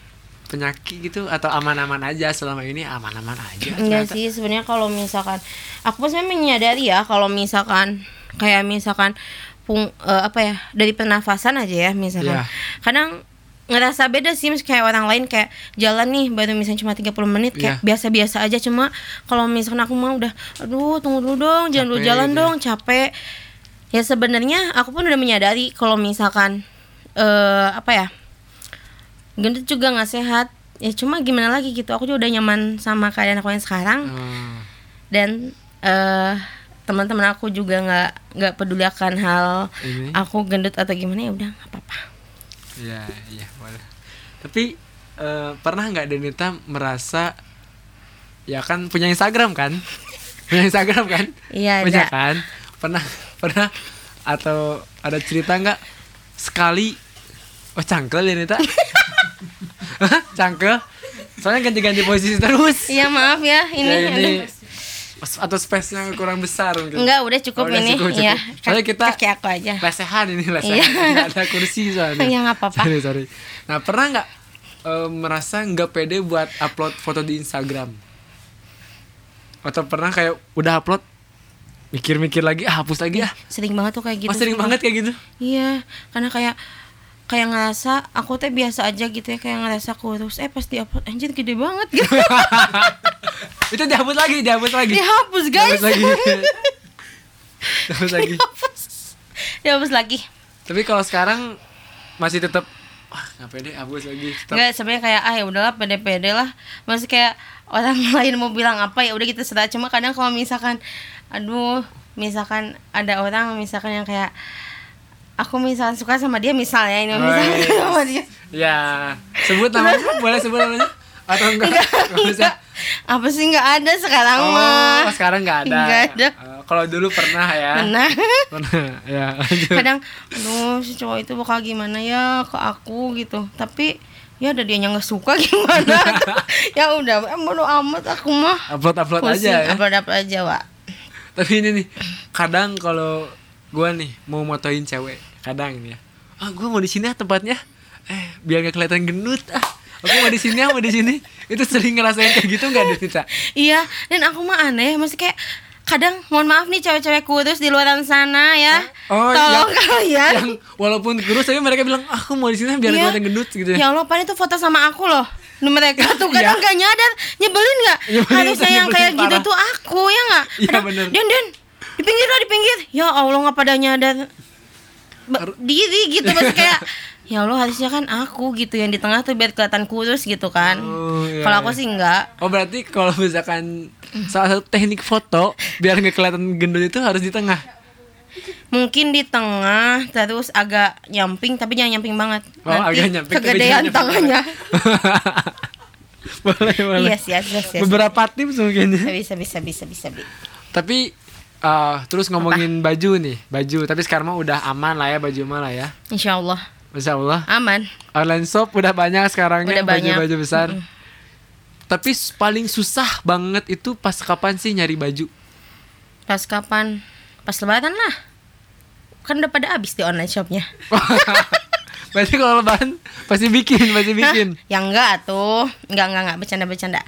penyakit gitu atau aman-aman aja selama ini aman-aman aja. Enggak ternyata. sih sebenarnya kalau misalkan aku pun sebenarnya menyadari ya kalau misalkan kayak misalkan pung, eh, apa ya dari pernafasan aja ya misalkan Iya. kadang ngerasa beda sih kayak orang lain kayak jalan nih baru misalnya cuma 30 menit kayak Iya. biasa-biasa aja cuma kalau misalkan aku mau udah aduh tunggu dulu dong jangan dulu jalan gitu ya. dong capek ya sebenarnya aku pun udah menyadari kalau misalkan eh apa ya gendut juga nggak sehat ya cuma gimana lagi gitu aku juga udah nyaman sama keadaan aku yang sekarang Oh, dan eh teman-teman aku juga nggak nggak peduli akan hal ini. aku gendut atau gimana ya udah nggak apa-apa Iya, iya, boleh. Tapi eh, pernah nggak Denita merasa ya kan punya Instagram kan? punya Instagram kan? Iya, punya ada. kan? Pernah pernah atau ada cerita nggak sekali oh cangkel Denita? Hah? cangkel? Soalnya ganti-ganti posisi terus. iya maaf ya ini, Ya, ini atau space-nya kurang besar mungkin. enggak udah cukup Oh, udah ini cukup, cukup. ya Soalnya kita kaki aku aja lesehan ini lesehan Iya. ada kursi soalnya Ya, nggak apa-apa. sorry sorry nah pernah nggak eh, merasa nggak pede buat upload foto di Instagram atau pernah kayak udah upload mikir-mikir lagi ah hapus lagi ah sering banget tuh kayak gitu oh, sering banget kayak gitu iya karena kayak kayak ngerasa aku teh biasa aja gitu ya kayak ngerasa kurus eh pas diupload anjir gede banget gitu. Itu dihapus lagi dihapus lagi. Dihapus guys. dihapus lagi. Dihapus lagi. Dihapus. Lagi. Tapi kalau sekarang masih tetap wah nggak pede hapus lagi. Enggak sebenarnya kayak ah ya udahlah pede-pede lah. Masih kayak orang lain mau bilang apa ya udah kita serah. Cuma kadang kalau misalkan aduh misalkan ada orang misalkan yang kayak aku misalkan suka sama dia misalnya ini Oh, misalnya iya. sama dia ya sebut namanya boleh sebut namanya atau enggak Nggak usah apa sih nggak ada sekarang Oh, mah sekarang nggak ada. Nggak ada. Eh, kalau dulu pernah ya. Benar. Pernah. Ya, lanjut. kadang aduh si cowok itu bakal gimana ya ke aku gitu tapi ya ada dia yang nggak suka gimana ya udah em bodo amat aku mah upload upload pusing aja ya. upload upload aja wa Tapi ini nih, kadang kalau gua nih mau motoin cewek, kadang nih ya. Ah, gua mau di sini ah tempatnya. Eh, biar nggak kelihatan gendut ah. Aku mau di sini ah, mau di sini. Itu sering ngerasain kayak gitu nggak Denita? Iya, dan aku mah aneh, masih kayak kadang mohon maaf nih cewek-cewek kurus di luar sana ya. Oh, Tolong yang- kalian. Yang walaupun kurus tapi mereka bilang, "Ah, aku mau di sini biar Iya. kelihatan gendut gitu ya. Ya Allah, pan itu foto sama aku loh. Mereka tuh kadang Iya. gak nyadar, nyebelin gak? Nyebelin, Harusnya yang kayak gitu tuh aku ya nggak? Iya, Kadang, bener. Den, Den, di pinggir lah, di pinggir. Ya Allah, nggak pada nyadar Ba- Har- diri gitu, masih kayak ya Allah harusnya kan aku gitu yang di tengah tuh biar kelihatan kurus gitu kan. Oh, iya, Kalau aku iya. sih enggak. Oh berarti kalau misalkan salah satu teknik foto biar nggak kelihatan gendut itu harus di tengah. Mungkin di tengah terus agak nyamping tapi jangan nyamping banget. Oh Nanti agak nyampe kegedean tangannya. boleh boleh. Yes, yes, yes, yes. Beberapa tips mungkin bisa bisa bisa bisa. bisa. Tapi Ah, terus ngomongin baju nih, baju. Tapi sekarang mah udah aman lah ya baju mah lah ya. Insya Allah Masya Allah. aman. Online shop udah banyak sekarang ya Udah banyak. baju-baju besar. Tapi s- paling susah banget itu pas kapan sih nyari baju? Pas kapan? Pas lebaran lah. Kan udah pada habis di online shopnya. Berarti kalau lebaran pasti bikin, pasti bikin. Hah? Ya enggak tuh. Enggak enggak enggak bercanda-bercanda.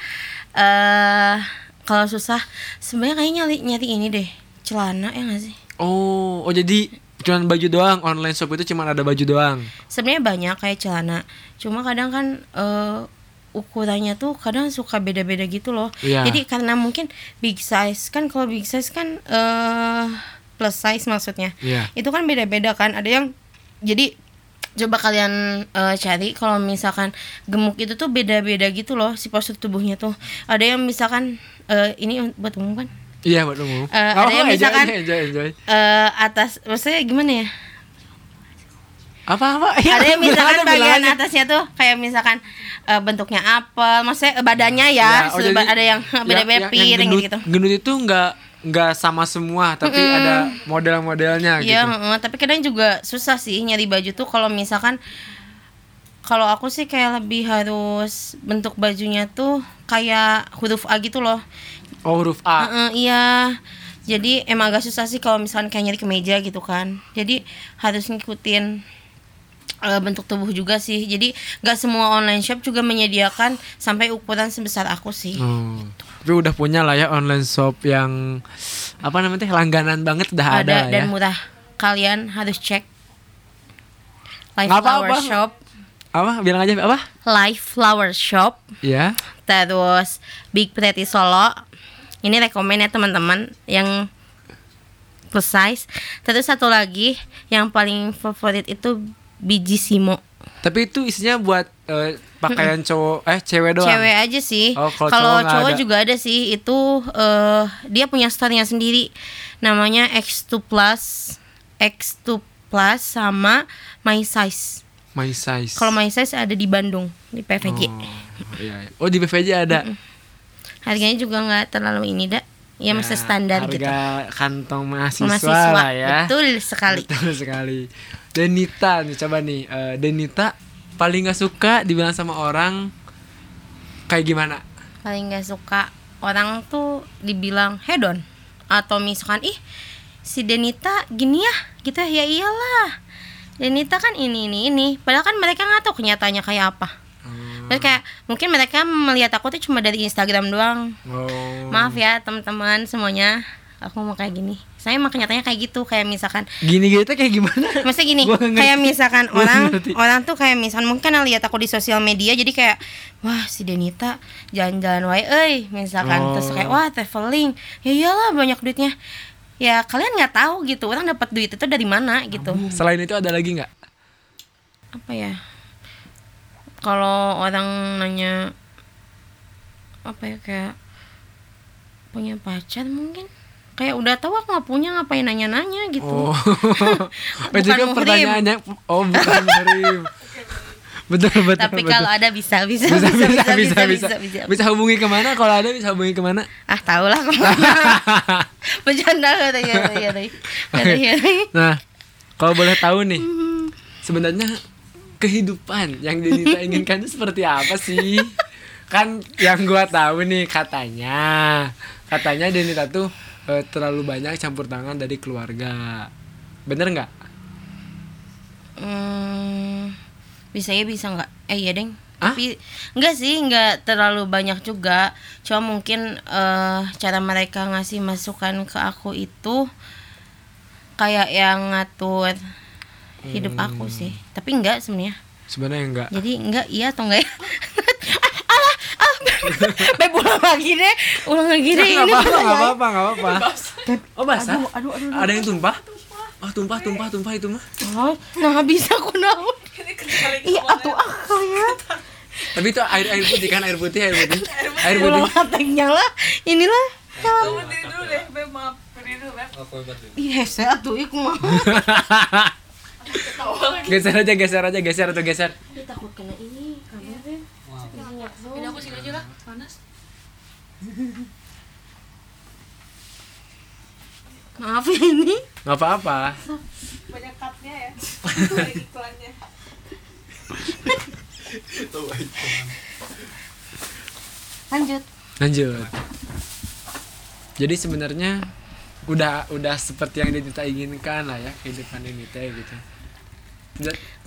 Eh kalau susah sebenarnya kayak nyari nyari ini deh. Celana ya nggak sih? Oh, oh jadi cuman baju doang. Online shop itu cuma ada baju doang. Sebenarnya banyak kayak celana. Cuma kadang kan eh ukurannya tuh kadang suka beda-beda gitu loh. Iya. Jadi karena mungkin big size kan kalau big size kan eh plus size maksudnya. Iya. Itu kan beda-beda kan. Ada yang jadi coba kalian eh, cari kalau misalkan gemuk itu tuh beda-beda gitu loh si postur tubuhnya tuh. Ada yang misalkan eh, ini buat umum kan? Iya buat umum. Eh, Nggak ada yang enjoy misalkan- aja, enjoy, enjoy. eh atas maksudnya gimana ya? Apa apa? ada yang misalkan Ada bagian atasnya tuh kayak misalkan eh, bentuknya apel, maksudnya badannya ya, oh, sudah jadi ada yang beda-beda yang- yang piring gendut, gitu. Gendut itu nggak nggak sama semua, tapi ada model-modelnya Iya, gitu. heeh, tapi kadang juga susah sih nyari baju tuh kalau misalkan kalau aku sih kayak lebih harus bentuk bajunya tuh kayak huruf A gitu loh. Oh huruf A. Heeh, iya. Jadi emang agak susah sih kalau misalkan kayak nyari kemeja gitu kan. Jadi harus ngikutin eh, bentuk tubuh juga sih. Jadi nggak semua online shop juga menyediakan sampai ukuran sebesar aku sih. Oh. Tapi udah punya lah ya online shop yang apa namanya teh langganan banget udah ada, ada dan ya. murah. Kalian harus cek Live Nggak Flower apa-apa. Shop, Apa? Bilang aja apa? Live Flower Shop, Ya. terus Big Pretty Solo. Ini rekomen ya teman-teman yang plus size. Terus satu lagi yang paling favorit itu biji simo. Tapi itu isinya buat eh, pakaian cowok eh cewek doang. Cewek aja sih. Oh, kalau cowok cowok ada. juga ada sih. Itu eh dia punya store-nya sendiri. Namanya X2 Plus, X2 Plus sama My Size. My size. Kalau My Size ada di Bandung di PVJ. Oh, iya, iya. oh di BVJ ada. Harganya juga nggak terlalu ini dak. Ya, masih standar harga gitu. kantong mahasiswa, Mahasiswa. lah ya. Betul sekali. Betul sekali. Denita nih coba nih. eh, Denita paling nggak suka dibilang sama orang kayak gimana? Paling nggak suka orang tuh dibilang hedon atau misalkan ih si Denita gini ya gitu ya iyalah Denita kan ini ini ini padahal kan mereka nggak tahu kenyataannya kayak apa Terus kayak mungkin mereka melihat aku tuh cuma dari Instagram doang Oh. maaf ya teman-teman semuanya aku mau kayak gini saya emang kenyataannya kayak gitu kayak misalkan Gini gitu kayak gimana? Maksudnya gini, kayak misalkan Gua orang ngerti. orang tuh kayak misalkan mungkin karena lihat aku di sosial media jadi kayak wah si Denita jalan-jalan wae euy misalkan Oh. terus kayak wah traveling. Ya iyalah banyak duitnya. Ya kalian nggak tahu gitu orang dapat duit itu dari mana gitu. Selain itu ada lagi nggak? Apa ya? Kalau orang nanya apa ya kayak punya pacar mungkin kayak udah tahu aku nggak punya ngapain nanya-nanya gitu. Oh. Bukan juga muhrim. pertanyaannya oh bukan muhrim. betul betul. Tapi betul. kalau ada bisa bisa bisa bisa bisa bisa, bisa, bisa. bisa hubungi ke mana kalau ada bisa hubungi ke mana Ah tahu lah ke mana. Bercanda kata ya ya ya ya. nah kalau boleh tahu nih sebenarnya kehidupan yang Denita inginkan itu seperti apa sih kan yang gua tahu nih katanya katanya Denita tuh eh, terlalu banyak campur tangan dari keluarga bener nggak Hmm, bisa ya bisa nggak? Eh iya deng. Hah? Tapi enggak sih, enggak terlalu banyak juga. Cuma mungkin eh cara mereka ngasih masukan ke aku itu kayak yang ngatur hidup aku sih. Tapi enggak sebenarnya. sebenarnya enggak Jadi enggak iya atau enggak ya? Alah, ah, Beb ulang lagi deh, ulang lagi deh nggak ini. apa-apa beneran. nggak apa-apa nggak apa-apa oh basah Aduh, aduh, aduh, aduh. ada yang tumpah oh tumpah tumpah tumpah itu mah Oh, nah bisa aku naon. Iya, atuh akal ya. tapi itu air air putih kan air putih air putih air putih hatengnya lah. Inilah. Berdiri dulu deh, Beb, maaf. Berdiri dulu, Beb. Ih, hese atuh ieu kumaha. Geser aja geser aja geser atau geser Dia takut kena ini kamera. Ini aku sini aja lah, panas. maaf ya ini nggak apa-apa Banyak cutnya ya. iklannya. lanjut lanjut jadi sebenarnya udah udah seperti yang kita inginkan lah ya kehidupan ini teh gitu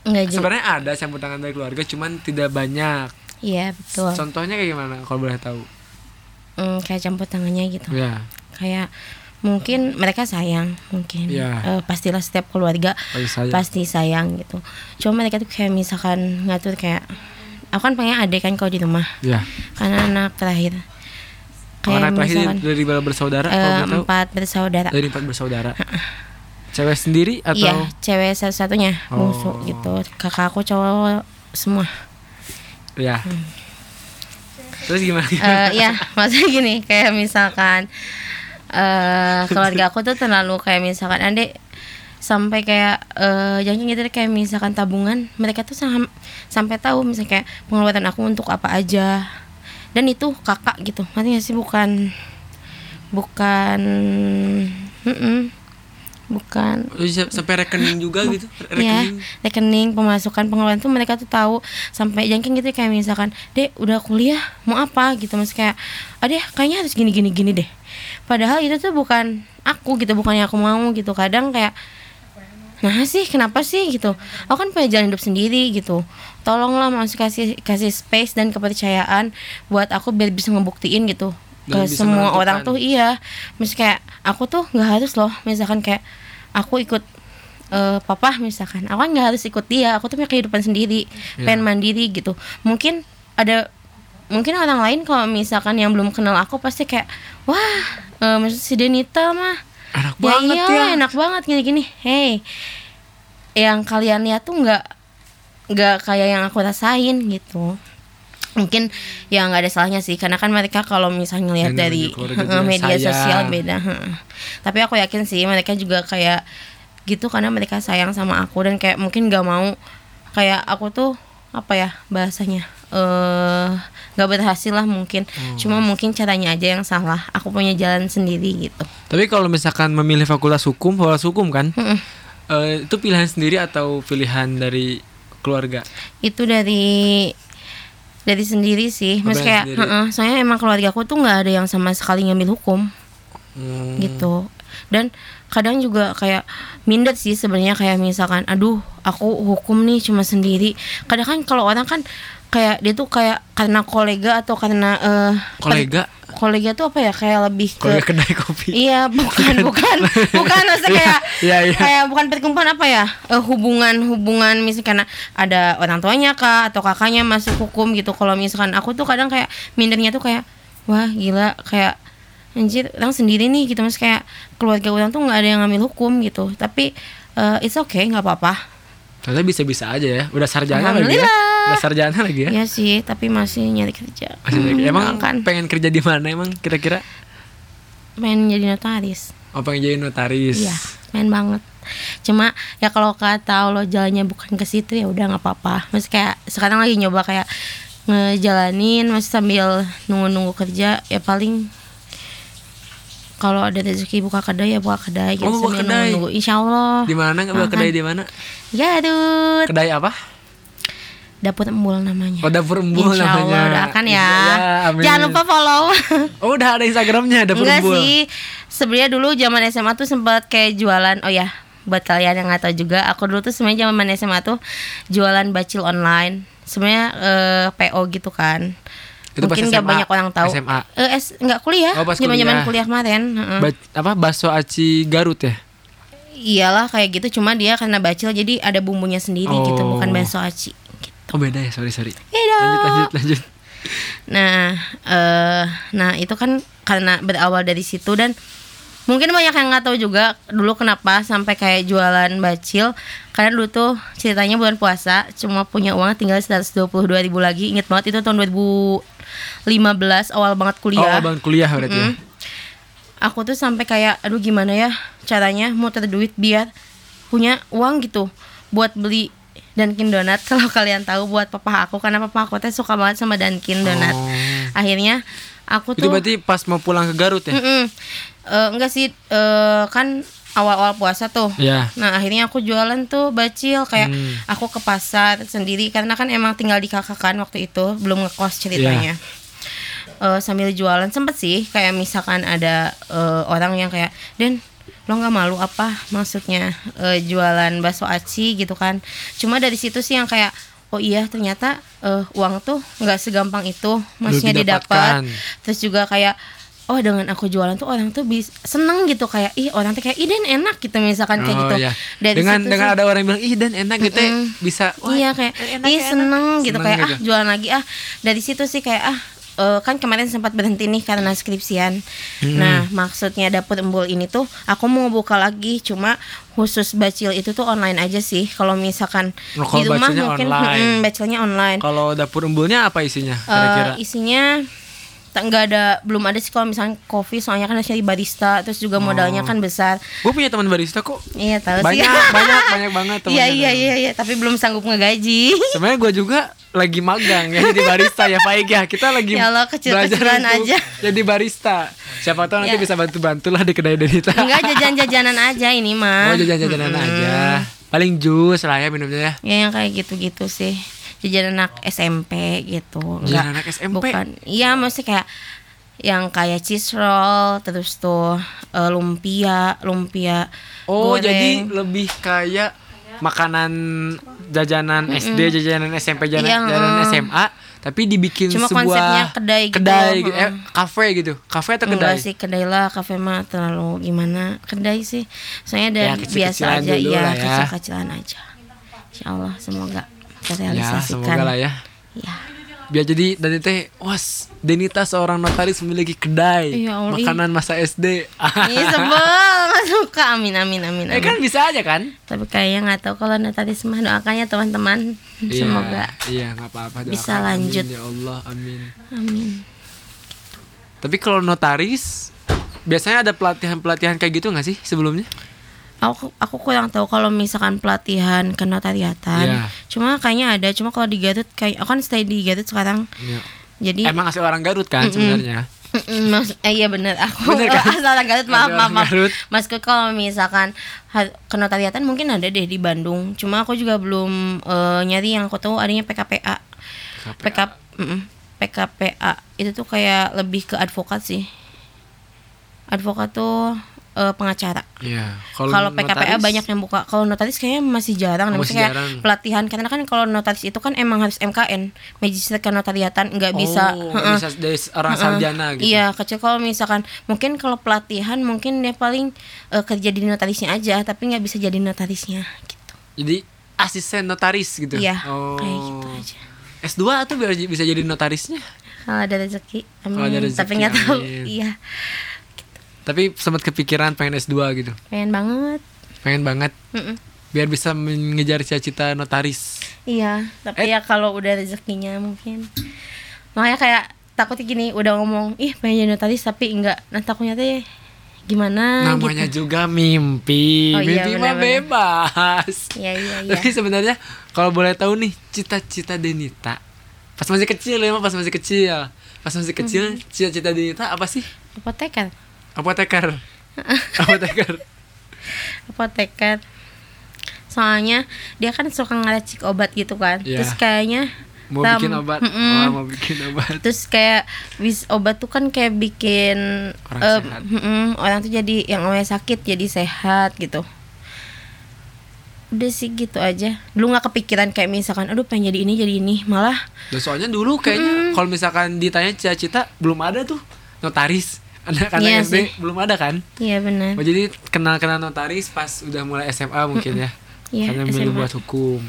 enggak juga. Sebenarnya ada campur tangan dari keluarga cuman tidak banyak. Iya betul. Contohnya kayak gimana kalau boleh tahu? Hmm, kayak campur tangannya gitu. Ya kayak mungkin mereka sayang mungkin. Iya. Eh, pastilah setiap keluarga bagi saya pasti sayang gitu. Cuma mereka tuh kayak misalkan ngatur kayak aku kan pengen adik kan kalau di rumah. Ya karena anak terakhir. Anak terakhir misalkan dari berapa bersaudara tahu? empat bersaudara. Dari empat bersaudara cewek sendiri atau? Iya cewek satu-satunya Oh. bungsu gitu. Kakak aku cowok semua. Ya terus gimana? Eh ya maksudnya gini kayak misalkan eh keluarga aku tuh terlalu kayak misalkan adek sampai kayak eh jangan gitu deh, kayak misalkan tabungan mereka tuh sam- sampai tahu misalnya kayak pengeluaran aku untuk apa aja. Dan itu kakak gitu gak sih? Bukan bukan mm-mm, bukan. Oh, bisa sampai rekening juga gitu? ya rekening. rekening pemasukan pengeluaran tuh mereka tuh tahu sampai jangan gitu kayak misalkan dek udah kuliah mau apa? Gitu mas kayak adeh kayaknya harus gini gini gini deh. Padahal itu tuh bukan aku gitu bukan yang aku mau gitu. Kadang kayak nah sih kenapa sih? Gitu. Aku kan punya jalan hidup sendiri gitu. Tolonglah mas kasih kasih space dan kepercayaan buat aku biar bisa ngebuktiin gitu ke semua menentukan. orang tuh iya. Mis kayak aku tuh nggak harus loh misalkan kayak aku ikut eh, papa misalkan. Aku kan nggak harus ikut dia aku tuh punya kehidupan sendiri Iya. pengen mandiri gitu. Mungkin ada mungkin orang lain kalau misalkan yang belum kenal aku pasti kayak wah eh, maksud si Denita mah. Enak ya banget iyalah, ya. enak banget gini-gini. Hey yang kalian lihat tuh nggak nggak kayak yang aku rasain gitu mungkin ya nggak ada salahnya sih karena kan mereka kalau misalnya lihat dari media sayang. sosial beda tapi aku yakin sih mereka juga kayak gitu karena mereka sayang sama aku dan kayak mungkin nggak mau kayak aku tuh apa ya bahasanya eh nggak berhasil lah mungkin Hmm. cuma mungkin caranya aja yang salah aku punya jalan sendiri gitu tapi kalau misalkan memilih fakultas hukum fakultas hukum kan Mm-mm. eh, itu pilihan sendiri atau pilihan dari keluarga itu dari dari sendiri sih. Mas kayak sendiri. heeh, soalnya emang keluarga aku tuh nggak ada yang sama sekali ngambil hukum. Hmm. gitu. Dan kadang juga kayak minder sih sebenarnya kayak misalkan aduh aku hukum nih cuma sendiri. Kadang kan kalau orang kan kayak dia tuh kayak karena kolega atau karena eh, kolega kolega tuh apa ya kayak lebih ke kolega kedai kopi Iya, bukan, bukan, bukan maksudnya kayak, Iya, iya. kayak bukan perkumpulan apa ya? Eh, hubungan, hubungan misalnya karena ada orang tuanya kak atau kakaknya masuk hukum gitu. Kalau misalkan aku tuh kadang kayak mindernya tuh kayak, wah gila, kayak anjir orang sendiri nih gitu mas kayak keluarga orang tuh nggak ada yang ngambil hukum gitu. Tapi eh, it's okay, nggak apa-apa. Ternyata bisa bisa aja ya udah sarjana lagi ya udah sarjana lagi ya Ya sih, tapi masih nyari kerja. Masih lagi. emang kan pengen kerja di mana emang kira-kira pengen jadi notaris. oh pengen jadi notaris Iya, main banget. Cuma ya kalau kata Allah jalannya bukan ke situ ya udah nggak apa-apa. Mas kayak sekarang lagi nyoba kayak ngejalanin masih sambil nunggu-nunggu kerja ya paling kalau ada rezeki buka kedai ya buka kedai gitu Oh, buka kedai. nunggu-nunggu insya Allah di mana nggak Makan. kedai di mana ya aduh kedai apa dapur embul namanya oh dapur embul Insya Allah namanya doakan ya, amin. jangan lupa follow oh udah ada instagramnya dapur Enggak embul sih. Sebenarnya dulu zaman SMA tuh sempat kayak jualan. Oh ya, buat kalian yang nggak tahu juga, aku dulu tuh sebenarnya zaman SMA tuh jualan bacil online. Sebenarnya eh, PO gitu kan. Itu Mungkin nggak banyak orang tahu. SMA. Eh, S, nggak kuliah. Oh, Zaman-zaman kuliah. kuliah kemarin. Ba- apa bakso aci Garut ya Iyalah kayak gitu. Cuma dia karena bacil jadi ada bumbunya sendiri gitu, Oh. bukan bakso aci. Gitu. oh beda ya sorry sorry Beda. lanjut lanjut lanjut Nah, eh nah itu kan karena berawal dari situ dan mungkin banyak yang nggak tahu juga dulu kenapa sampai kayak jualan bacil karena dulu tuh ceritanya bulan puasa cuma punya uang tinggal 122 ribu lagi inget banget itu tahun 2015 awal banget oh kuliah abang kuliah berarti ya Mm. aku tuh sampai kayak aduh gimana ya caranya muter duit biar punya uang gitu buat beli Dunkin Donat kalau kalian tahu buat papa aku karena papa aku teh suka banget sama Dunkin Donat Oh. akhirnya aku Itu tuh berarti pas mau pulang ke Garut ya? Mm-mm. Eh, enggak sih eh, kan awal-awal puasa tuh Ya. Nah akhirnya aku jualan tuh bacil kayak Hmm. aku ke pasar sendiri karena kan emang tinggal di kakak kan waktu itu belum ngekos ceritanya. Eh, sambil jualan sempet sih kayak misalkan ada eh, orang yang kayak Den lo nggak malu apa maksudnya eh, jualan bakso aci gitu kan. Cuma dari situ sih yang kayak oh iya ternyata eh, uang tuh nggak segampang itu maksudnya didapat. Terus juga kayak oh dengan aku jualan tuh orang tuh bis seneng gitu kayak ih orang tuh kayak ih Den enak gitu misalkan kayak Oh, gitu. iya. Dari dengan dengan sih- ada orang yang bilang ih dan enak gitu ya, Mm-mm. bisa wah, iya kayak enak ih ya, enak." seneng gitu Seneng kayak gitu. ah jualan lagi ah dari situ sih kayak ah eh, kan kemarin sempat berhenti nih karena skripsian nah maksudnya dapur embul ini tuh aku mau buka lagi cuma khusus bacil itu tuh online aja sih kalau misalkan Oh, kalau di rumah bacilnya mungkin online. mm, bacilnya online Kalau dapur embulnya apa isinya Eh, kira-kira? isinya tak nggak ada belum ada sih kalau misalnya kopi soalnya kan harusnya di barista terus juga modalnya kan besar Gue punya teman barista kok. iya tahu sih Banyak, banyak, banyak banget teman. iya iya iya iya tapi belum sanggup ngegaji Sebenarnya gue juga lagi magang ya di barista ya Pak Ega. Kita lagi Ya Allah, kecil-kecilan belajar aja. Jadi barista. Siapa tahu nanti Ya. bisa bantu-bantu lah di kedai Denita. Enggak jajan-jajanan aja ini mah. Oh jajan-jajanan aja. Paling jus lah ya minumnya ya. Ya yang kayak gitu-gitu sih. Jajanan anak SMP gitu. Jajanan anak SMP? Bukan. Iya, maksudnya kayak yang kayak cheese roll terus tuh eh, lumpia, lumpia Oh goreng. jadi lebih kayak makanan jajanan SD, jajanan SMP, jajanan, Iya, jajanan mm. SMA, tapi dibikin Cuma sebuah konsepnya kedai gitu, kedai gitu, eh, mm. kafe gitu, kafe atau Enggak kedai? sih kedai lah kafe mah terlalu gimana kedai sih soalnya Ya, dari kecil-kecilan biasa aja iya ya. kecil-kecilan aja Insya Allah semoga Ya terrealisasikan semoga lah ya. Ya. Biar jadi dan teh, was Denita seorang notaris memiliki kedai Ya makanan masa SD. Ih sebel nggak suka amin amin amin, eh amin. kan bisa aja kan? tapi kayaknya nggak tahu kalau notaris mah doakannya teman-teman semoga Iya, nggak apa-apa. bisa doakan. lanjut. Amin, ya Allah, amin. amin Tapi kalau notaris biasanya ada pelatihan-pelatihan kayak gitu nggak sih sebelumnya? Aku aku kurang tahu kalau misalkan pelatihan kenotariatan Iya. cuma kayaknya ada cuma kalau di Garut kayak aku kan stay di Garut sekarang. Iya. jadi Emang asli orang Garut kan sebenarnya? Mm, Mas, eh, iya bener. Aku Bener kan? asal orang Garut maaf maaf maaf. Garut. Masku kalau misalkan kenotariatan mungkin ada deh di Bandung. Cuma aku juga belum eh, nyari yang aku tahu adanya PKPA PK, mm, PKPA itu tuh kayak lebih ke advokat sih. Advokat tuh eh, pengacara Iya. kalau PKPA notaris- banyak yang buka kalau notaris kayaknya masih jarang Oh, masih kayak jarang. pelatihan karena kan kalau notaris itu kan emang harus MKN magister kenotariatan nggak bisa Oh, heeh. nggak bisa dari orang sarjana gitu. Iya, kecil kalau misalkan mungkin kalau pelatihan mungkin dia paling eh, kerja di notarisnya aja, tapi nggak bisa jadi notarisnya gitu. Jadi asisten notaris gitu. Iya, Oh. kayak gitu aja. S2 atau biar bisa jadi notarisnya? Kalau ada rezeki, amin. Kalau ada rezeki, tapi nggak tahu. Iya, Tapi sempat kepikiran pengen S2 gitu. pengen banget. Pengen banget Mm-mm. biar bisa mengejar cita-cita notaris. Iya, tapi Eh. ya kalau udah rezekinya mungkin. Makanya kayak takut gini, udah ngomong, ih pengen jadi notaris tapi enggak. Nah takutnya teh gimana Namanya gitu. juga mimpi. Oh, iya, mimpi mah bebas. Iya iya iya. Tapi sebenarnya kalau boleh tahu nih cita-cita Denita pas masih kecil ya pas masih kecil. Pas masih kecil Mhm. cita-cita Denita apa sih? Apoteker. Apoteker. Apoteker. apoteker soalnya dia kan suka ngeracik obat gitu kan Iya. terus kayaknya Mau Tam- bikin obat. Mm-mm. Wah, mau bikin obat. terus kayak bis obat tuh kan kayak bikin Orang eh, sehat. mm-mm, orang tuh jadi yang awalnya sakit jadi sehat gitu udah sih gitu aja dulu nggak kepikiran kayak misalkan aduh pengen jadi ini jadi ini malah Dan soalnya dulu kayaknya kalau misalkan ditanya cita-cita belum ada tuh notaris. Anak-anak Iya SD sih. belum ada kan? iya benar Oh, jadi kenal-kenal notaris pas udah mulai SMA mungkin ya. Iya, Karena milih buat hukum.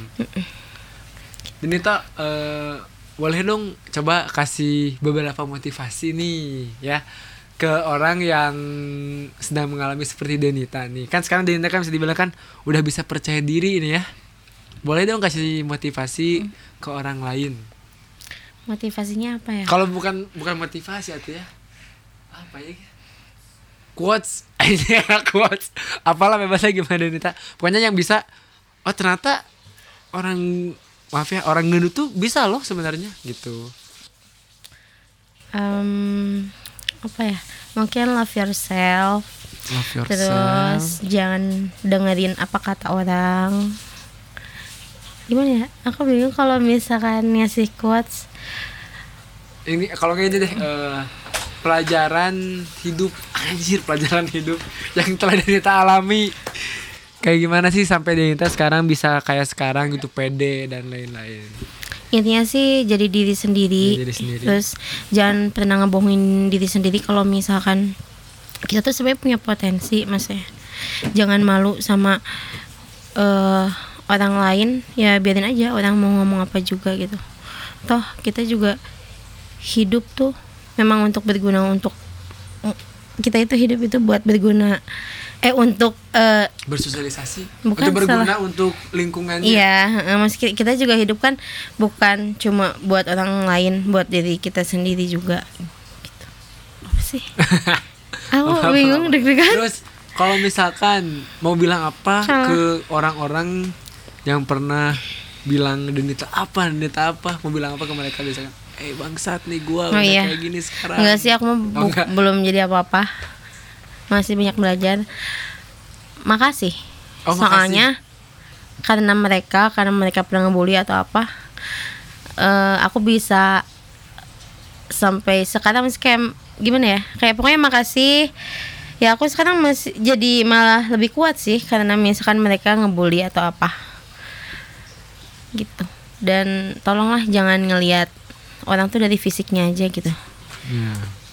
Denita eh, boleh dong coba kasih beberapa motivasi nih ya ke orang yang sedang mengalami seperti Denita nih. Kan sekarang Denita kan bisa dibilang kan udah bisa percaya diri ini ya. Boleh dong kasih motivasi ke orang lain. motivasinya apa ya Kalau bukan bukan motivasi atau ya apa ya? Quotes, ini quotes. Apalah bebasnya gimana Nita. Pokoknya yang bisa. Oh ternyata orang maaf ya orang gendut tuh bisa loh sebenarnya gitu. Em, apa ya mungkin love yourself Love terus jangan dengerin apa kata orang gimana ya aku bingung kalau misalkan ngasih quotes ini kalau kayak deh eh, pelajaran hidup. Anjir pelajaran hidup yang telah Denita alami. Kayak gimana sih sampai Denita sekarang bisa kayak sekarang gitu pede dan lain-lain? Intinya sih jadi diri sendiri, Jadi diri sendiri. terus jangan pernah ngebohongin diri sendiri kalau misalkan kita tuh sebenarnya punya potensi mas ya jangan malu sama eh orang lain. Ya biarin aja orang mau ngomong apa juga gitu. Toh kita juga hidup tuh memang untuk berguna untuk kita itu hidup itu buat berguna eh untuk eh bersosialisasi Bukan, untuk berguna salah. untuk lingkungannya Iya, eh, mas ki- kita juga hidup kan bukan cuma buat orang lain, buat diri kita sendiri juga. Gitu. Apa sih? Aku bingung deg-degan. terus kalau misalkan mau bilang apa Salah. ke orang-orang yang pernah bilang Denita apa Denita apa mau bilang apa ke mereka misalkan eh bangsat nih gua Oh udah iya. kayak gini sekarang Enggak sih, aku Oh, enggak. belum jadi apa-apa. Masih banyak belajar. Makasih. Oh, makasih. Soalnya karena mereka, karena mereka pernah ngebully atau apa, eh, aku bisa sampai sekarang masih kayak gimana ya? Kayak pokoknya makasih. Ya aku sekarang masih jadi malah lebih kuat sih karena misalkan mereka ngebully atau apa. Gitu. Dan tolonglah jangan ngelihat orang tuh dari fisiknya aja gitu. Ya,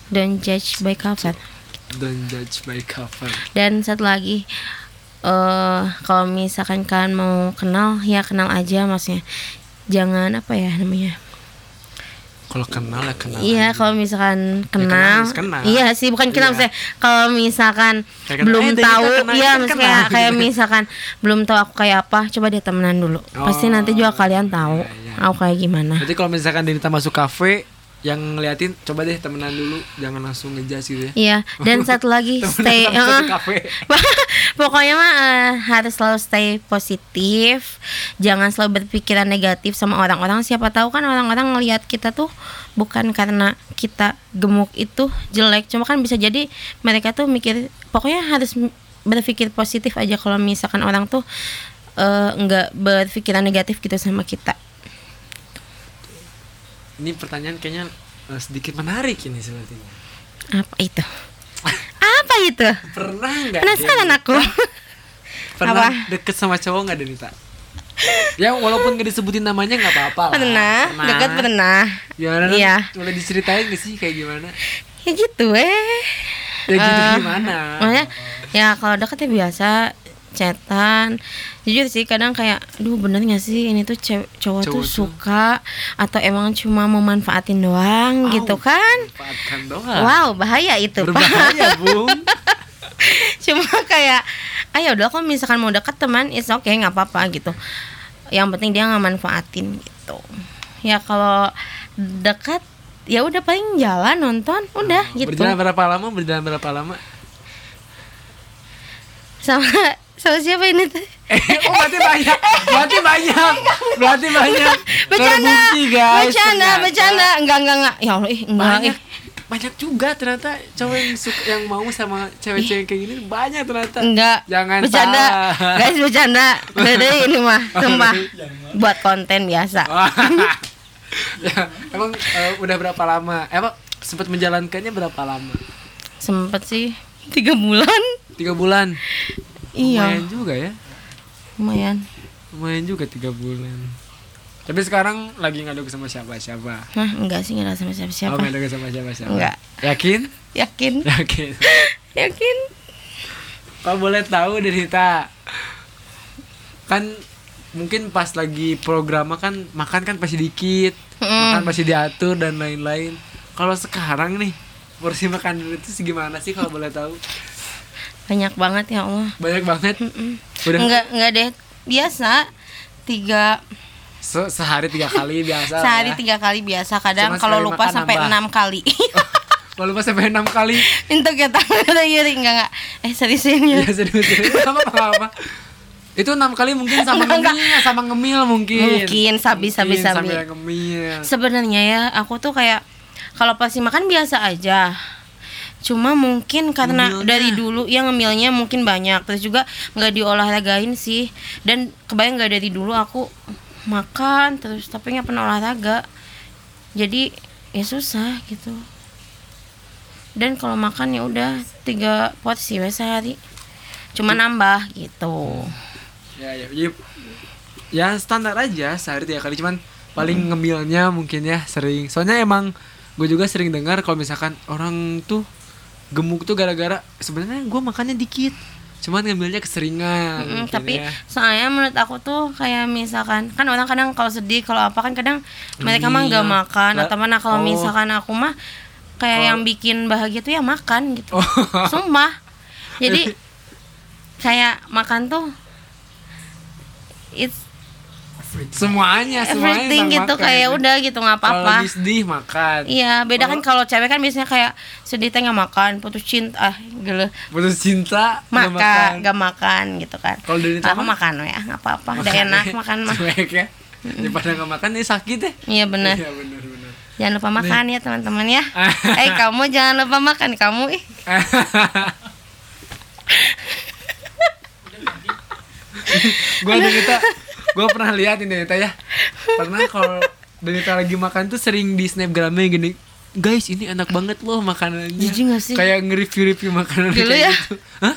Don't judge by cover. don't judge by cover Dan satu lagi, eh kalau misalkan kalian mau kenal, ya kenal aja maksudnya. Jangan apa ya namanya? kalau kenal ya kenal Iya, kalau misalkan kenal kenal, kenal. iya sih bukan kenal Iya. maksudnya. Kalau misalkan Kayak kenal, belum eh, Denita tahu, kenal, iya kenal. kayak, kayak misalkan belum tahu aku kayak apa, coba deh temenan dulu. Pasti Oh, nanti juga kalian tahu iya, iya. Aku kayak gimana. Berarti kalau misalkan Denita masuk kafe yang ngeliatin coba deh temenan dulu jangan langsung ngejudge gitu ya Iya, dan satu lagi stay kafe Pokoknya mah eh, harus selalu stay positif. Jangan selalu berpikiran negatif sama orang-orang. Siapa tahu kan orang-orang ngelihat kita tuh bukan karena kita gemuk itu jelek, cuma kan bisa jadi mereka tuh mikir pokoknya harus berpikir positif aja kalau misalkan orang tuh eh, nggak berpikiran negatif gitu sama kita. Ini pertanyaan kayaknya eh, sedikit menarik ini sepertinya Apa itu? Apa itu? pernah nggak Penasaran aku. pernah Apa? deket sama cowok nggak Denita ya walaupun gak disebutin namanya nggak apa-apa lah. Pernah, dekat pernah. gimana Nan? Iya. boleh diceritain gak sih kayak gimana Ya gitu eh. ya gitu Eh, gimana Makanya ya kalau deket ya biasa chatan jujur sih kadang kayak duh bener gak sih ini tuh cewek cowok, Cowok tuh tuh. suka atau emang cuma mau manfaatin doang? Au. gitu kan? doang. Wow bahaya itu Pak. berbahaya bung cuma kayak ayo udah kalau misalkan mau deket teman is oke nggak apa-apa gitu. Yang penting dia nggak manfaatin gitu. Ya kalau dekat ya udah paling jalan nonton udah gitu. berjalan berapa lama berjalan berapa lama? Sama sama siapa ini tuh oh berarti banyak, berarti banyak, berarti banyak. bercanda Terbukti guys. bercanda ternyata. bercanda enggak enggak enggak ya Allah ih enggak Banyak, banyak juga ternyata cowok yang suka yang mau sama cewek-cewek kayak gini banyak ternyata. enggak Jangan bercanda salah. guys bercanda beda ini mah sumpah buat konten biasa ya, emang eh, udah berapa lama? Emang sempat menjalankannya berapa lama? sempet sih tiga bulan Tiga bulan. iya Lumayan juga ya. Lumayan Lumayan juga tiga bulan. Tapi sekarang lagi nggak deket sama siapa-siapa. Nah, enggak sih enggak sama siapa Oh, siapa nggak deket sama siapa-siapa. Nggak. Yakin? yakin Yakin. yakin Kalau boleh tahu Denita kan mungkin pas lagi programa kan makan kan pasti dikit, Mm. makan pasti diatur dan lain-lain. Kalau sekarang nih porsi makan itu segimana sih kalau boleh tahu? banyak banget ya Allah Banyak banget. Udah enggak enggak deh biasa tiga se- sehari tiga kali biasa. sehari ya. tiga kali biasa kadang kalau lupa makan sampai nambah. enam kali Kalau lupa sampai enam kali. untuk kita ada Yuri enggak enggak eh seriusin ya Iya serius serius. Apa apa apa. Itu enam kali mungkin sama Enggak, ngemil, sama ngemil mungkin. Mungkin, sabi, sabi, Mungkin sabi. ngemil. sebenarnya ya aku tuh kayak kalau pasti makan biasa aja cuma mungkin karena Ngemilnya. dari dulu yang ngemilnya mungkin banyak. Terus juga nggak diolahragain sih. Dan kebayang nggak dari dulu aku makan terus tapi nggak pernah olahraga. Jadi ya susah gitu. Dan kalau makan ya udah tiga porsi wes sehari cuma nambah gitu. Ya ya. Ya, ya standar aja sehari tiga kali. Cuman paling ngemilnya mungkin ya sering. Soalnya emang gue juga sering dengar kalau misalkan orang tuh gemuk tuh gara-gara sebenarnya gue makannya dikit cuman ngambilnya keseringan Mm, tapi ya. soalnya menurut aku tuh kayak misalkan kan orang kadang kalau sedih kalau apa kan kadang mereka mah nggak Iya. makan Lah, atau mana kalau oh. misalkan aku mah kayak Kalau- yang bikin bahagia tuh ya makan gitu Oh. sumpah jadi kayak makan tuh it's semuanya semuanya everything gitu makan. kayak udah gitu nggak kalau apa-apa. lagi sedih makan. Iya beda kan Kalau- kalau cewek kan biasanya kayak sedih teh nggak makan putus cinta ah gila putus cinta nggak makan nggak makan gitu kan. Kalau dari aku makan ya nggak apa-apa udah enak makan mah. cuek ya. Daripada nggak makan nih sakit ya. Iya bener. Iya benar benar Jangan lupa makan ya teman-teman ya. eh kamu jangan lupa makan kamu ih. gue Denita gue pernah lihat ini Denita ya pernah kalau Denita lagi makan tuh sering di snapgramnya gini guys ini enak banget loh makanannya Jijik gak sih? kayak nge-review-review makanan kayak ya? gitu hah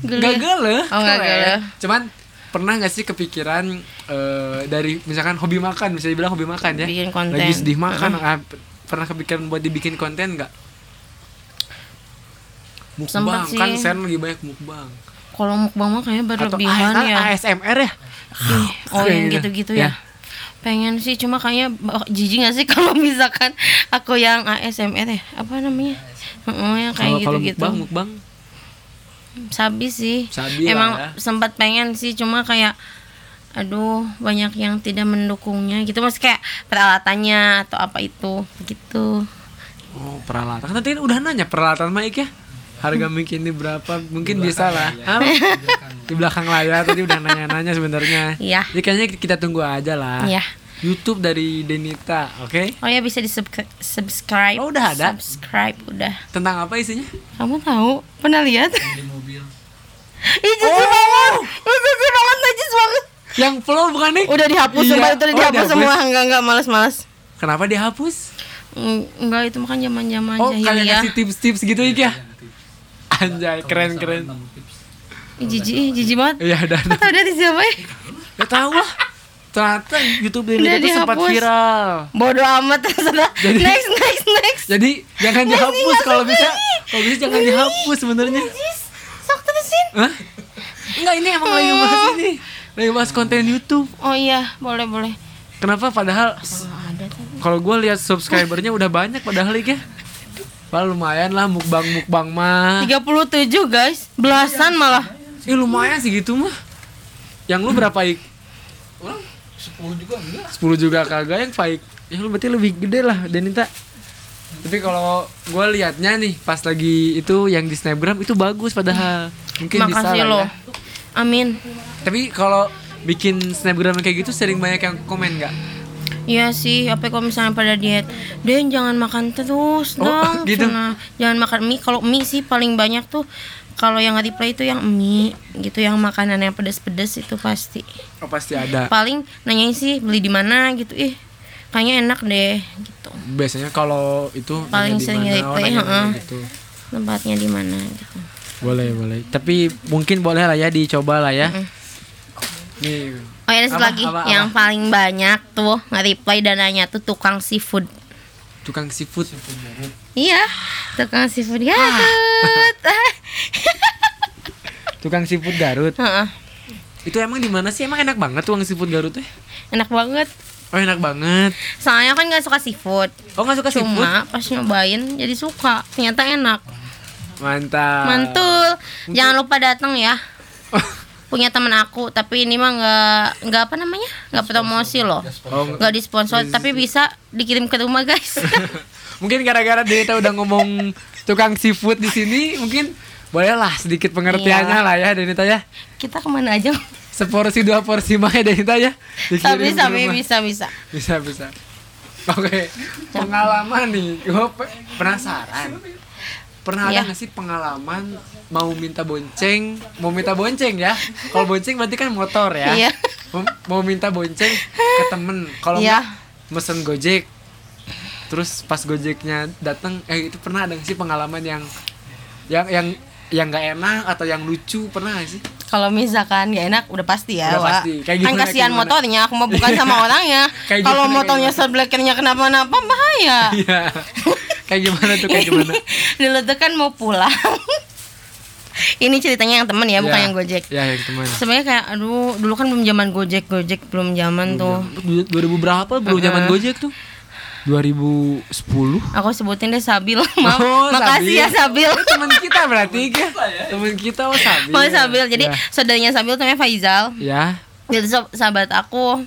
Gak ya? gele Oh, keren. gele. cuman pernah gak sih kepikiran eh, dari misalkan hobi makan bisa dibilang hobi makan ya Bikin konten. lagi sedih makan ah, p- pernah kepikiran buat dibikin konten nggak mukbang kan. Sen lagi banyak mukbang Kalau mukbang mah kayaknya atau berlebihan AS- ya. ASMR ya Ih, oh yang gitu. gitu-gitu Ya. ya. Pengen sih cuma kayaknya oh, jijik gak sih kalau misalkan aku yang ASMR ya apa namanya? Heeh, yang kayak gitu-gitu. mukbang mukbang Sabi sih. Sabi Emang ya. sempat pengen sih cuma kayak aduh banyak yang tidak mendukungnya gitu mas kayak peralatannya atau apa itu gitu oh peralatan kan tadi udah nanya peralatan Mike ya harga mic ini berapa? Mungkin bisa lah. di belakang layar. tadi udah nanya-nanya sebenarnya. Iya. jadi kayaknya kita tunggu aja lah. Iya. YouTube dari Denita oke? Oh ya bisa di subscribe. Oh, udah ada? subscribe udah. Tentang apa isinya? Kamu tahu? Pernah lihat? Di mobil. Ih, jijik banget. Ih, jijik banget najis banget. Yang flow bukan nih? Udah dihapus Iya. sumpah itu udah Oh, dihapus dihapus. semua. Enggak enggak malas malas kenapa dihapus? Enggak itu makan zaman zaman oh kalian jahiliyah ngasih tips-tips gitu ya anjay keren keren. jijik ih, jijik banget. Iya dan Kau tahu dari siapa ya? Ya tahu lah. Ternyata YouTube Denita Udah itu sempat viral. Bodoh amat terserah. Jadi- next next next. Jadi jangan Masih dihapus kalau bisa. Kalau bisa jangan dihapus sebenarnya. Sok terusin. Hah? Enggak ini emang lagi bahas ini. Lagi bahas konten YouTube. Oh iya boleh boleh. Kenapa? Padahal oh, Kalau gue lihat subscribernya udah banyak padahal ya Padahal lumayan lah mukbang-mukbang mah. 37 guys. Belasan malah. Eh lumayan sih gitu mah. Yang lu berapa ik? 10 juga enggak. 10 juga kagak yang Faik Ya lu berarti lebih gede lah Denita. Tapi kalau gue liatnya nih Pas lagi itu yang di snapgram itu bagus padahal. Mungkin bisa makasih lah lo. ya. amin. Tapi kalau bikin snapgram kayak gitu sering banyak yang komen nggak? Iya sih, apa kalau misalnya pada diet, Den jangan makan terus Oh, dong. gitu? Cuna. Jangan makan mie. Kalau mie sih paling banyak tuh kalau yang replay itu yang mie gitu, yang makanan yang pedas-pedas itu pasti. Oh pasti ada Paling nanyain sih beli di mana gitu. Ih, kayaknya enak deh gitu. biasanya kalau itu Paling sering mana, replay, nanya-nanya heeh. gitu. Tempatnya di mana gitu. boleh boleh tapi mungkin boleh lah ya dicoba lah ya nih Oh ya, ada satu lagi apa, yang apa? paling banyak tuh nge-reply dan nanya tuh tukang seafood. tukang seafood Iya, tukang seafood. Ah. Garut. tukang seafood Garut Heeh, itu emang di mana sih emang enak banget tukang seafood Garut teh enak banget. oh enak banget Soalnya kan nggak suka seafood. oh nggak suka seafood Cuma pas nyobain jadi suka. Ternyata enak. mantap Mantul. Jangan lupa datang ya. Punya temen aku, tapi ini mah nggak nggak apa namanya? nggak promosi loh. oh, Nggak disponsor, tapi bisa dikirim ke rumah guys. mungkin gara-gara Denita udah ngomong tukang seafood di sini mungkin bolehlah sedikit pengertiannya Iya. lah ya Denita ya Kita ke mana aja? seporsi dua porsi mah ya Denita ya sabi rumah. bisa bisa. bisa bisa Oke, pengalaman nih, gue penasaran. Pernah ada Iya. nggak sih pengalaman mau minta bonceng, mau minta bonceng ya? Kalau bonceng berarti kan motor ya. Iya. Mau, minta bonceng ke temen, kalau Iya. nggak mesen gojek. Terus pas gojeknya datang, eh itu pernah ada nggak sih pengalaman yang yang yang yang nggak enak atau yang lucu pernah nggak sih? Kalau misalkan gak enak udah pasti ya, Udah Wak. pasti. Kayak Kan gimana, kasihan kayak gimana? motornya, aku mau bukan sama orangnya. Kalau motornya kayak sebelakangnya kenapa-napa bahaya. Kayak gimana tuh kayak gimana? Dulu tuh kan mau pulang. Ini ceritanya yang temen ya, bukan Ya. yang Gojek. Ya yang teman. Sebenarnya kayak aduh, dulu kan belum zaman Gojek, Gojek belum zaman tuh. 2000 berapa belum zaman Gojek tuh? 2010. Aku sebutin deh Sabil. Maaf. Oh, Makasih ya Sabil. Oh, teman kita berarti kan? Teman kita oh Sabil. Oh Sabil. Jadi ya. saudaranya Sabil namanya Faizal. ya. Sah- sahabat aku.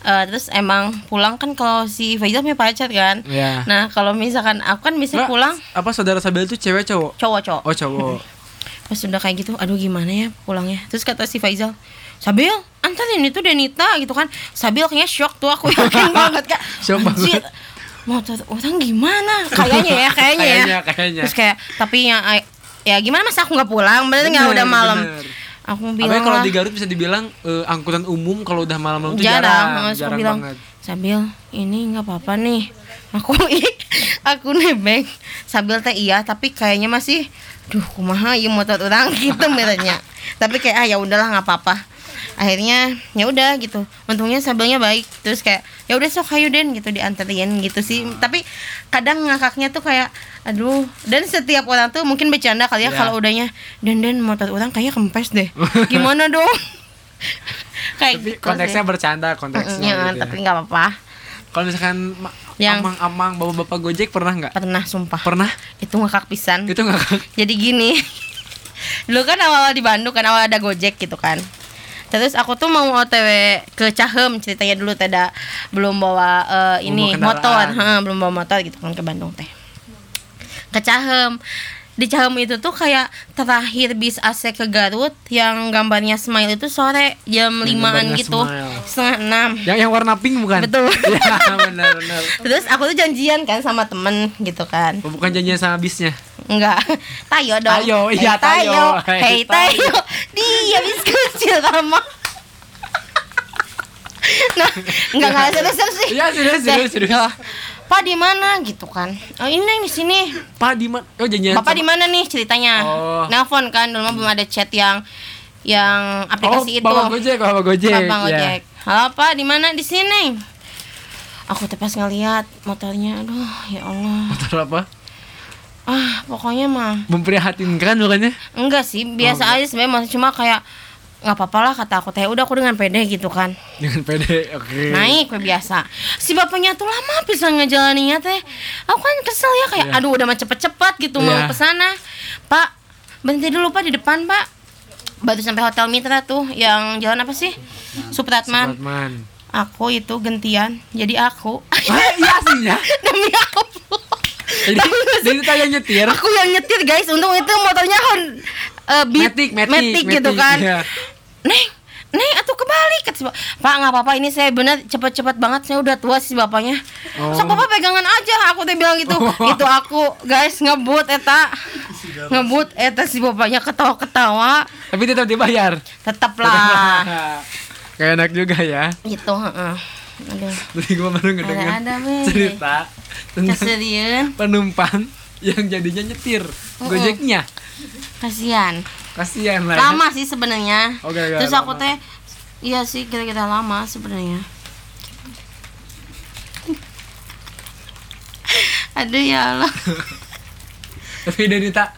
Eh, terus emang pulang kan kalau si Faizal punya pacar kan. Ya. Nah, kalau misalkan aku kan biasanya Nggak, pulang Apa saudara Sabil itu cewek cowok? cowok-cowok. Oh cowok. Pas udah kayak gitu, aduh gimana ya pulangnya. Terus kata si Faizal, Sabil, antarin itu Denita gitu kan. Sabil kayaknya shock tuh aku yakin banget kak. Shock banget. Motor orang gimana? Kayaknya ya, kayaknya ya. Kayaknya, kayaknya. Terus kayak tapi ya ya gimana masa aku nggak pulang? Berarti nggak Bener, udah malam. bener. Aku Apalagi bilang kalau di Garut bisa dibilang eh, angkutan umum kalau udah malam-malam itu jarang. jarang, aku bilang, banget. Sabil, ini nggak apa-apa nih. Aku aku nebeng. Sabil teh iya, tapi kayaknya masih duh kumaha ieu motor orang gitu merenya. tapi kayak ah ya udahlah nggak apa-apa. Akhirnya ya udah gitu. Untungnya Sabilnya baik. Terus kayak ya udah sok hayu Den gitu dianterin gitu sih. Tapi kadang ngakaknya tuh kayak aduh dan setiap orang tuh mungkin bercanda kali ya Iya. kalau udahnya Den Den motor orang kayaknya kempes deh. Gimana dong? kayak Tapi gitu konteksnya sih. bercanda konteksnya. Mm, ya, gitu ya. tapi nggak apa-apa. Kalau misalkan Yang- amang-amang bapak-bapak Gojek pernah nggak? Pernah sumpah. Pernah? Itu ngakak pisan. Itu nggak? Jadi gini. Dulu kan awal di Bandung kan awal ada Gojek gitu kan. Terus aku tuh mau OTW ke Cahem ceritanya dulu tidak belum bawa Belum ini bawa motor, ha, belum bawa motor gitu kan ke Bandung teh. Ke Cahem. Di Cahem itu tuh kayak terakhir bis AC ke Garut yang gambarnya smile itu sore jam limaan gitu. smile. Setengah enam. Yang yang warna pink bukan? Betul. ya benar benar. Terus aku tuh janjian kan sama temen gitu kan. Oh, bukan janjian sama bisnya. Enggak. Tayo dong. Tayo, iya, Hey, tayo. Hey, tayo. tayo. Dia bis kecil sama. nah, enggak enggak serius sih. Iya, serius, serius, serius. Ya, Pak di mana gitu kan? Oh, ini di sini. Pak di mana? Oh janjian. Bapak di mana nih ceritanya? Oh. Nelpon kan dulu mah belum ada chat yang yang oh, aplikasi itu. Bapak Gojek, Bapak Gojek. Bapak ya. Gojek. Halo Pak, di mana? Di sini. Aku tuh pas ngeliat motornya, aduh ya Allah. Motor apa? Ah, pokoknya mah Memprihatinkan bukannya? Enggak sih, biasa Oh, aja sebenarnya masih cuma kayak nggak apa-apa lah kata aku teh udah aku dengan pede gitu kan Dengan pede, oke. naik kayak biasa si bapaknya tuh lama bisa ngejalaninnya teh aku kan kesel ya kayak Iya. aduh udah mah cepet-cepet gitu mau Iya. ke sana pak berhenti dulu pak di depan pak baru sampai hotel Mitra tuh yang jalan apa sih Supratman Supratman. aku itu gentian jadi aku Ah, iya aslinya. demi aku Jadi, jadi tanya nyetir. aku yang nyetir guys. Untung itu motornya Hon eh, Beat- Matic, Matic, Matic gitu Matic, kan. iya. neng neng atau kebalik kata si Pak Pak, nggak apa-apa. Ini saya bener cepet-cepet banget. Saya udah tua sih bapaknya. Oh. sok bapak pegangan aja aku teh bilang gitu. Itu aku guys ngebut eta. Ngebut eta si bapaknya ketawa-ketawa. Tapi tetap dibayar. tetap lah Kayak enak juga ya. gitu heeh. Aduh. Tadi gue baru weh. cerita tentang penumpang yang jadinya nyetir. Gojeknya. kasihan. Kasihan lah. lama sih sebenarnya. Gara-gara terus aku teh iya sih kira-kira lama sebenarnya. Aduh ya Allah. Tapi dari tak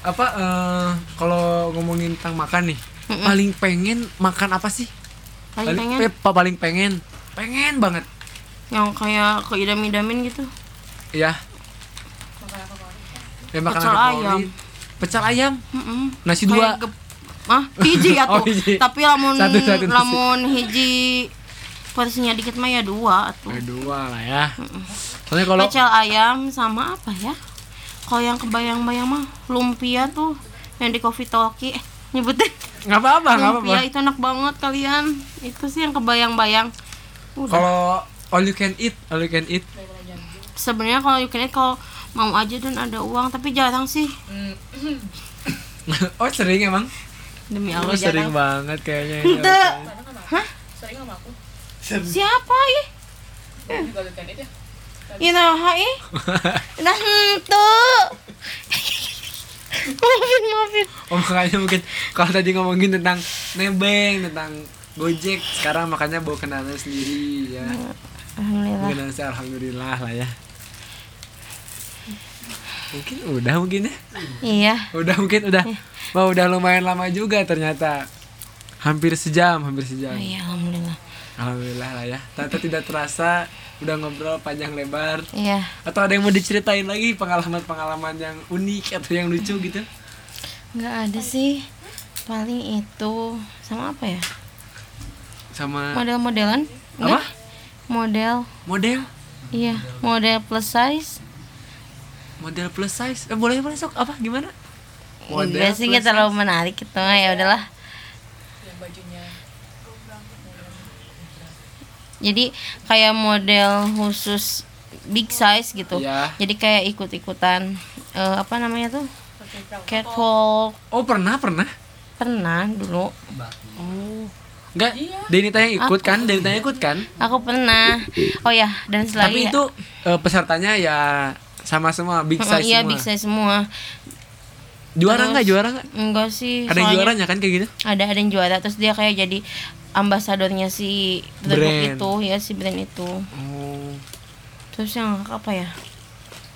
apa eh, kalau ngomongin tentang makan nih, paling pengen makan apa sih? paling pengen? pe- pa- paling pengen. Pengen banget. Yang kayak keidam-idamin gitu Iya. Ya, makanan Pecel ayam. Pecel ayam. Mm-mm. Nasi Kayak dua. ah hiji atuh Oh, hiji. tapi lamun Satu, satu nasi. lamun hiji porsinya dikit mah ya dua atuh Eh, dua lah ya. Soalnya kalau pecel ayam sama apa ya kalau yang kebayang-bayang mah lumpia tuh yang di coffee talkie eh nyebutnya nggak apa-apa, nggak apa-apa. lumpia itu enak banget kalian itu sih yang kebayang-bayang Kalau all you can eat all you can eat sebenarnya kalau you can eat kalau mau aja dan ada uang tapi jarang sih oh sering emang demi oh Allah sering jarang banget kayaknya Ente. Hah? Sering sama aku. siapa ih itu ya. Ih, nah, ih. Nah, itu. maafin, maafin. oh makanya mungkin kalau tadi ngomongin tentang nebeng tentang gojek sekarang makanya bawa kendaraan sendiri ya Alhamdulillah. mungkin nanti alhamdulillah lah ya mungkin udah mungkin ya Iya. udah mungkin udah Wah, udah lumayan lama juga ternyata hampir sejam hampir sejam Oh, iya, alhamdulillah. alhamdulillah lah ya ternyata tidak terasa udah ngobrol panjang lebar Iya. atau ada yang mau diceritain lagi pengalaman-pengalaman yang unik atau yang lucu gitu Nggak ada sih. Paling itu sama apa ya? sama Model-modelan? apa? Model. model Iya, model plus size. model plus size eh, boleh boleh sok apa gimana Enggak sih nggak terlalu menarik gitu ya udahlah. Jadi kayak model khusus big size gitu. Iya. Jadi kayak ikut-ikutan eh, apa namanya tuh? Catwalk. oh pernah pernah Pernah dulu. Enggak, Denita yang ikut kan? Denita yang ikut kan? Aku pernah. Oh ya, dan Tapi selanjutnya itu eh, pesertanya ya sama semua big size iya semua. big size semua. Juara enggak? Juara enggak? Enggak sih. Ada yang juaranya kan kayak gitu? Ada ada yang juara terus dia kayak jadi ambasadornya si Brand. itu ya si brand itu. Oh. Terus yang apa ya?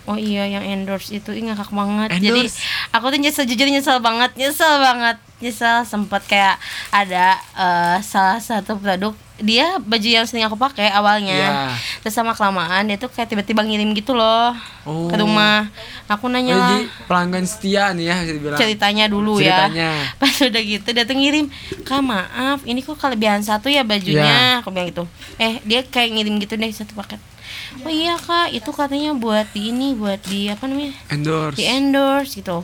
Oh iya yang endorse itu ih ngakak banget. Jadi Endorse? aku tuh nyesel jujur nyesel banget, nyesel banget. Nyesel sempat kayak ada eh, salah satu produk dia baju yang sering aku pakai awalnya. Iya. Terus sama kelamaan dia tuh kayak tiba-tiba ngirim gitu loh Oh. ke rumah. Aku Oh, nanya lah jadi pelanggan setia nih ya bisa dibilang. ceritanya dulu Ceritanya. ya. Pas udah gitu dia tuh ngirim, "Kak, maaf, ini kok kelebihan satu ya bajunya." Aku bilang gitu. Eh, dia kayak ngirim gitu deh satu paket. Oh iya, Kak, itu katanya buat di ini, buat di apa namanya? Endorse. Di endorse gitu.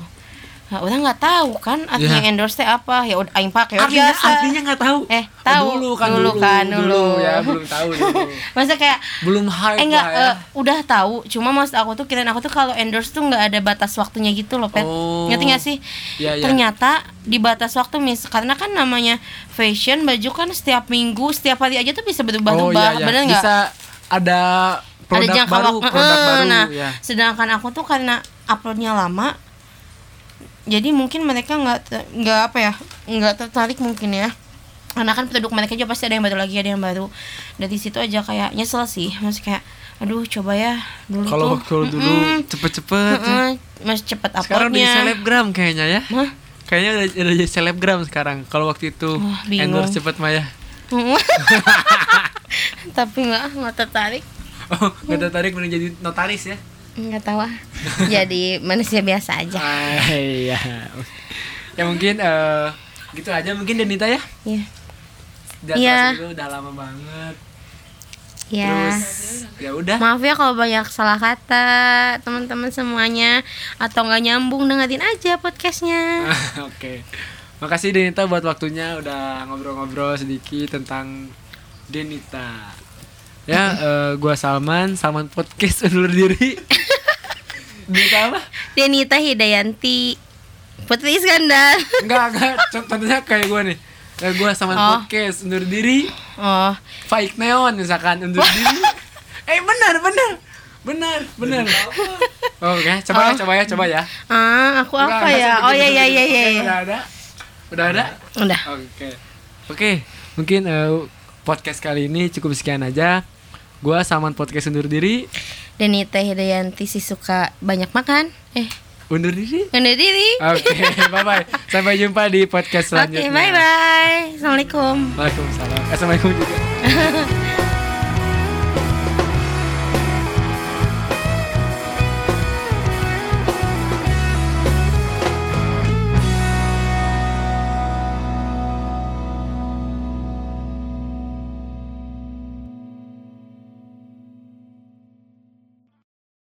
Nah, orang nggak tahu kan artinya Iya. endorse teh apa? Ya udah aing pakai Artinya, biasa. artinya nggak tahu. Eh, Oh, tahu. dulu kan Dulu dulu, kan, dulu. ya belum tahu dulu. Masa kayak belum hype Eh enggak, lah ya. eh, udah tahu. Cuma maksud aku tuh kirain aku tuh kalau endorse tuh nggak ada batas waktunya gitu loh, Pet. Oh. Ngerti nggak sih? Iya, iya. Ternyata di batas waktu mis karena kan namanya fashion baju kan setiap minggu, setiap hari aja tuh bisa berubah-ubah. oh, iya, iya. Bener nggak? Bisa ada produk ada jangka baru, waktu. produk Eh, baru Nah, ya. sedangkan aku tuh karena uploadnya lama, jadi mungkin mereka nggak nggak apa ya, nggak tertarik mungkin ya. Karena kan produk mereka juga pasti ada yang baru lagi, ada yang baru. Dari situ aja kayak nyesel sih, masih kayak, aduh coba ya dulu Kalau waktu dulu mm-mm, cepet-cepet. ya. mm-mm, masih cepet Sekarang udah jadi uploadnya. selebgram kayaknya ya. Hah? Kayaknya udah, udah jadi selebgram sekarang. Kalau waktu itu bingung. endorse cepet Maya. Tapi nggak nggak tertarik, Oh, nggak tertarik mending jadi notaris ya? nggak tahu ah. Jadi manusia biasa aja. Ah, iya. Ya mungkin eh, gitu aja mungkin Denita ya. Iya. Iya. terasa dulu, udah lama banget. Ya. Terus ya udah. Maaf ya kalau banyak salah kata teman-teman semuanya atau nggak nyambung dengerin aja podcastnya. Oke. Makasih Denita buat waktunya udah ngobrol-ngobrol sedikit tentang Denita. Ya, eh, gua Salman, Salman Podcast undur diri. Denita apa? Denita Hidayanti Putri Iskandar. Enggak, enggak. Contohnya kayak gua nih. Eh, gua Salman Oh. Podcast undur diri. Oh, Faik Neon misalkan undur diri. eh benar, benar. Benar, benar. Oke, coba ya, coba ya, coba ya. ah aku Enggak, apa ya? Oh begitu, ya ya begitu. ya ya. Oke, ya. Udah ada? Udah ada? Udah. Oke. Oke, mungkin eh, podcast kali ini cukup sekian aja. Gua Salman Podcast undur diri. Denita Hidayanti si suka banyak makan. Eh, Undur diri. undur diri. Oke, bye-bye. Sampai jumpa di podcast Oke, selanjutnya. bye bye. Assalamualaikum. Waalaikumsalam. Assalamualaikum juga.